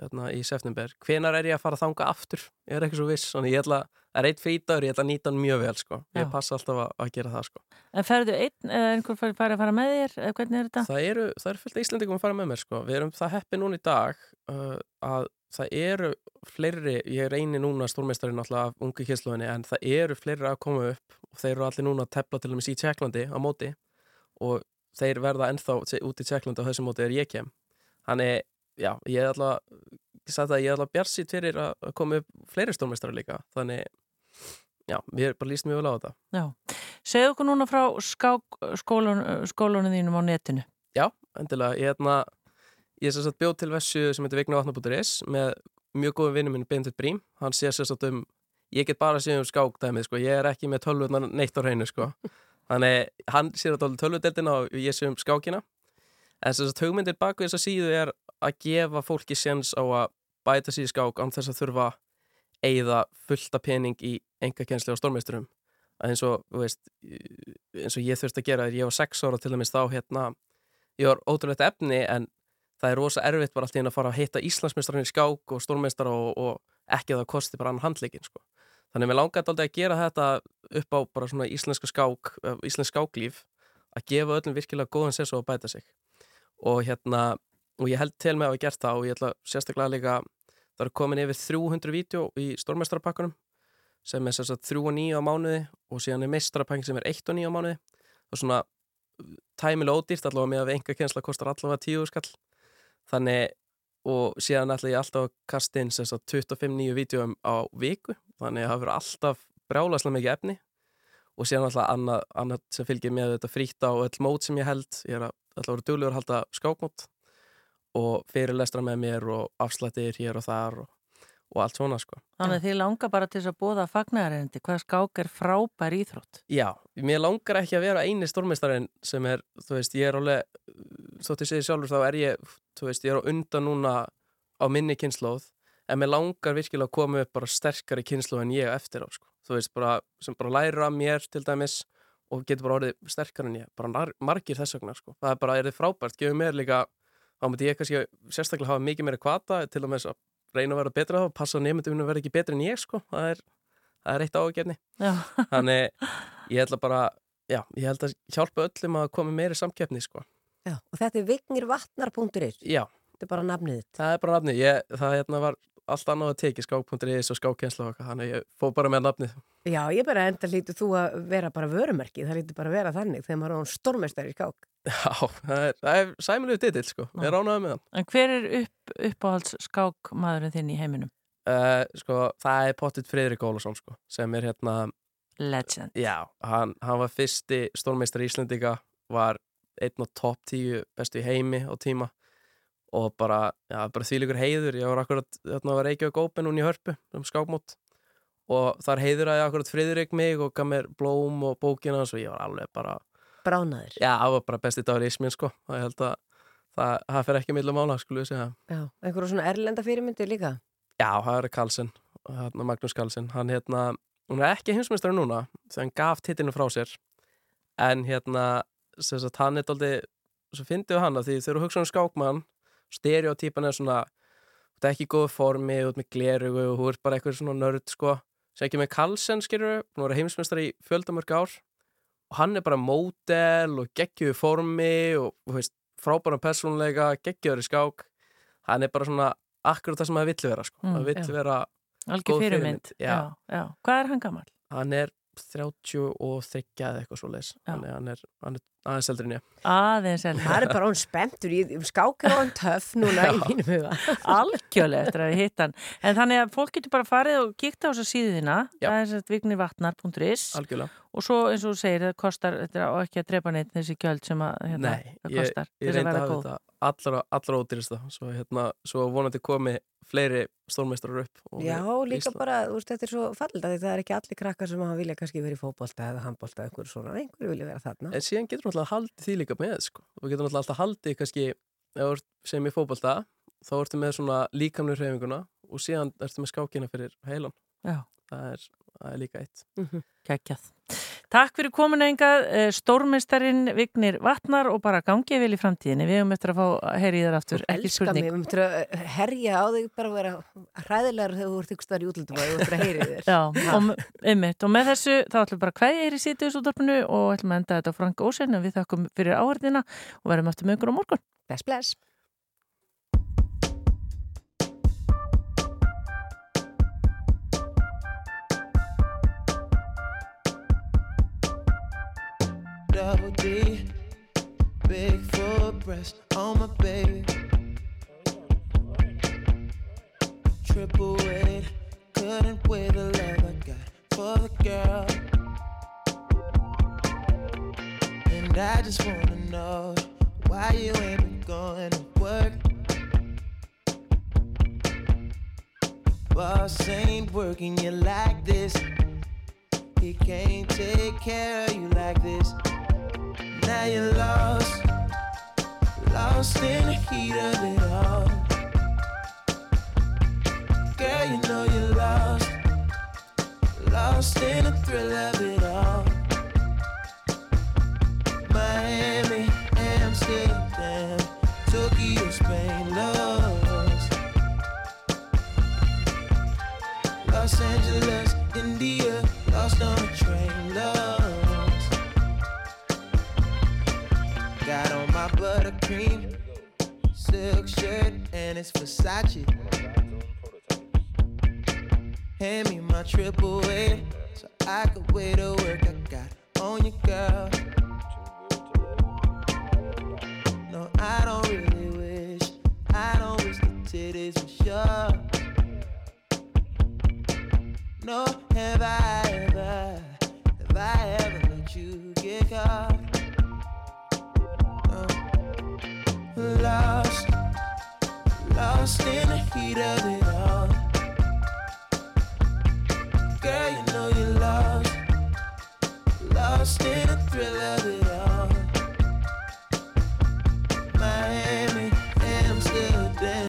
hérna, í september. Hvenar er ég að fara að þanga aftur? Ég er ekki svo viss, þannig ég ætla það er eitt frítagur, ég ætla að nýta hann mjög vel sko. Ég passa alltaf að, að gera það sko. En ferðu einn eða einhver fari að fara með þér, eða hvernig er þetta? það eru, það eru fullt af Íslandingum að fara með mér sko. Við erum það heppi núna í dag uh, að það eru fleiri, ég reyni núna stórmeistarinn alltaf af ungu kynsluðinni en það eru fleiri að koma upp og þeir eru allir núna að tepla til dæmis í Tjekklandi á móti og þeir verða ennþá út í Tjekklandi á þessu móti er ég kem þannig, já, ég er alltaf ég ég er alltaf bjarsýtt fyrir að koma upp fleiri stórmeistarar líka þannig, já, mér er bara líst mjög vel á þetta. Já. Segðu okkur núna frá skólun, skólunum þínum á netinu. Já, endilega, ég hérna ég er sagt bjóð til vessu sem heitir vignavatna.is með mjög góðum vinnum minn Beintit Brím, hann sé sagt um ég get bara séð um skákdæmið, sko, ég er ekki með tölvutnar neitt á hreinu, sko. Þannig hann sér að tölvudeldina og ég sé um skákina. En sagt hugmyndir baku þess að síðu er að gefa fólki séns á að bæta sér í skák án þess að þurfa eigða fullta pening í engakensli á stórmeisturum að eins og, veist, eins og ég þurfti að gera þegar ég var sex ára til dæmis þá hérna, ég var ótrúlegt efni en það er rosa erfitt bara alltaf inn að fara að hitta Íslandsmeistarinn í skák og stórmeistar og, og ekki að það kosti bara annan handleikin sko. þannig að mér langaði aldrei að gera þetta upp á bara svona íslenska skák eh, íslensk skáklíf að gefa öllum virkilega góðan sess og að bæta sig og hérna, og ég held til með að hafa gert það og ég ætla sérstaklega líka það eru komin yfir 300 vídeo í stórmeistarapakkanum sem er sagt 3 og 9 á mánuði og síðan er meistarapakkin sem er 1 og 9 á mánuði. Og svona tæmilega ódýrt allavega með að enga kjensla kostar allavega 10 skall þannig og síðan ætla ég alltaf að kasta inn sagt 25 nýju vídeoum á viku. Þannig að það verður alltaf brjálaslega mikið efni. Og síðan alltaf annað, annað sem fylgir með þetta frítt á öll mót sem ég held. Ég er að alltaf verður duglegur að halda skákmót og fyrirlestra með mér og afslættir hér og þar og, og allt svona sko Þannig að þið langar bara til þess að bóða fagnæðarendi, hvað skák er frábær íþrótt. Já, mér langar ekki að vera eini stórmeistarinn sem er, þú veist, ég er alveg, þótt ég segi sjálfur þá er ég, þú veist, ég er á undan núna á minni kynnslóð, en mér langar virkilega að koma upp bara sterkari kynnslóð en ég eftir á, sko. Þú veist, bara, sem bara lærir af mér til dæmis og getur bara orðið sterkar en ég, bara margir þess vegna, sko. Það er bara, er þá myndi ég kannski sérstaklega hafa mikið meira kvata til að með að reyna að vera betra þá, passa nefndum að vera ekki betri en ég, sko. Það er, það er eitt ágefni. Þannig ég held að bara, já, ég held að hjálpa öllum að koma meiri samkeppni, sko. Já, og þetta er vignirvatnar.is. Já. Þetta er bara nafnið. Það er bara nafni. Ég, það hérna var allt annað að teki skák.is og og eitthvað, þannig ég fóð bara með nafnið. Já, ég bara enda lítur þú að vera bara vörumerki, það lítur bara að vera þannig þegar maður er án stormestari í skák. Já, það er, það er sæmilegu titill sko, ég ránaði með hann. En hver er upp, uppáhalds skákmaðurinn þinn í heiminum? Uh, sko, það er pottitt Friðrik Ólason sko, sem er hérna... Legend. Já, hann, hann var fyrsti stórmeistar Íslendinga, var einn og topp tíu bestu í heimi á tíma og bara, já, bara þvílegur heiður, ég var akkurat, þarna var Reykjavík Open hún í hörpu, um skákmót og þar heiður að ég akkurat Friðrik mig og gaf mér blóm og bókina og ég var alveg bara... Bránaður. Já, það var bara besti dagur í Ísminn sko, það ég held að það, það fer ekki millum við segja. Já, einhverjum svona erlenda fyrirmyndir líka? Já, það er Karlsson, Magnús Karlsson, hann hérna, hún er ekki heimsmeistari núna, þegar hann gaf titlinu frá sér, en hérna, sem sagt, hann er aldrei, svo fyndið hann að því þegar þú hugsa um skákmann, stereotypan er svona, þú ert ekki í góðu formi, ert með glerugu og þú ert bara eitthvað svona nörd, sko, ekki með Karlsson, skilur, hún var heimsmeistari í fjöldamörg ár og hann er bara módel og geggjöðu formi og, frábæra persónleika, geggjöður í skák, hann er bara svona akkurat það sem það vill vera sko. Mm, það vill já. vera Algjör góð fyrirmynd. já. Já. Hvað er hann gammal? hann er 30 og 30 eða eitthvað svo að hann er, hann er aðeins eldri en ég Aðeins eldri. Það er bara hún spenntur, í skák er hann töff núna í mínum huga. Algjörlega eftir að við hitt hann. En þannig að fólk getur bara farið og kíkta á þessa síðuna. Já. Það er þess að vignivatnar.is algjörlega og svo eins og þú segir, það kostar þetta er á ekki að drepa neitt þessi gjöld sem að hérna, Nei, það ég, kostar ég til reyndi að hafa þetta allra, allra ódýrista svo, hérna, svo vonandi komi fleiri stórmeistrar upp og Já, líka Ísland- bara, þú veist, þetta er svo fallið að það er ekki allir krakkar sem hafa vilja kannski verið í fótbolta eða handbolta, einhverju svona, einhverju vilja vera þarna. En síðan getur náttúrulega haldið því líka með sko. Þú getur náttúrulega alltaf haldið kannski ef þú ert sem í fótbolta þá ertu með svona líkamlu hreyfinguna og síðan ertu með skákina fyrir heilan Já. það er, það er líka eitt Kækjað. Takk fyrir komin engað, stórmestarinn Vignir Vatnar og bara gangið vel í framtíðinni. Við höfum eftir að fá að heyri í þar aftur, ekki spurning. við möttum að herja á þig bara að vera hræðilegar þegar þú ert ykkur starf í útlöndum og þú ert að heyri þér. Já, og, einmitt, og með þessu þá ætlum við bara hvað er í sítiðs útdarpinu og ætlum að enda þetta á Frank Ósen og við þakkum fyrir áhörðina og verðum eftir ykkur á morgun. Bless, bless. Double D, big full breast on my baby. Triple weight, couldn't weigh the love I got for the girl. And I just wanna know why you ain't been going to work. Boss ain't working you like this. He can't take care of you like this. Now you're lost, lost in the heat of it all. Girl, you know you're lost, lost in the thrill of it all. Miami, Amsterdam, Tokyo, Spain, lost. Los Angeles, India, lost on a train, lost. Got on my buttercream silk shirt and it's Versace. Hand me my triple A so I could wear the work I got on you, girl. No, I don't really wish, I don't wish the titties were sure. No, have I ever, have I ever let you get caught? No. Lost, lost in the heat of it all. Girl, you know you're lost, lost in the thrill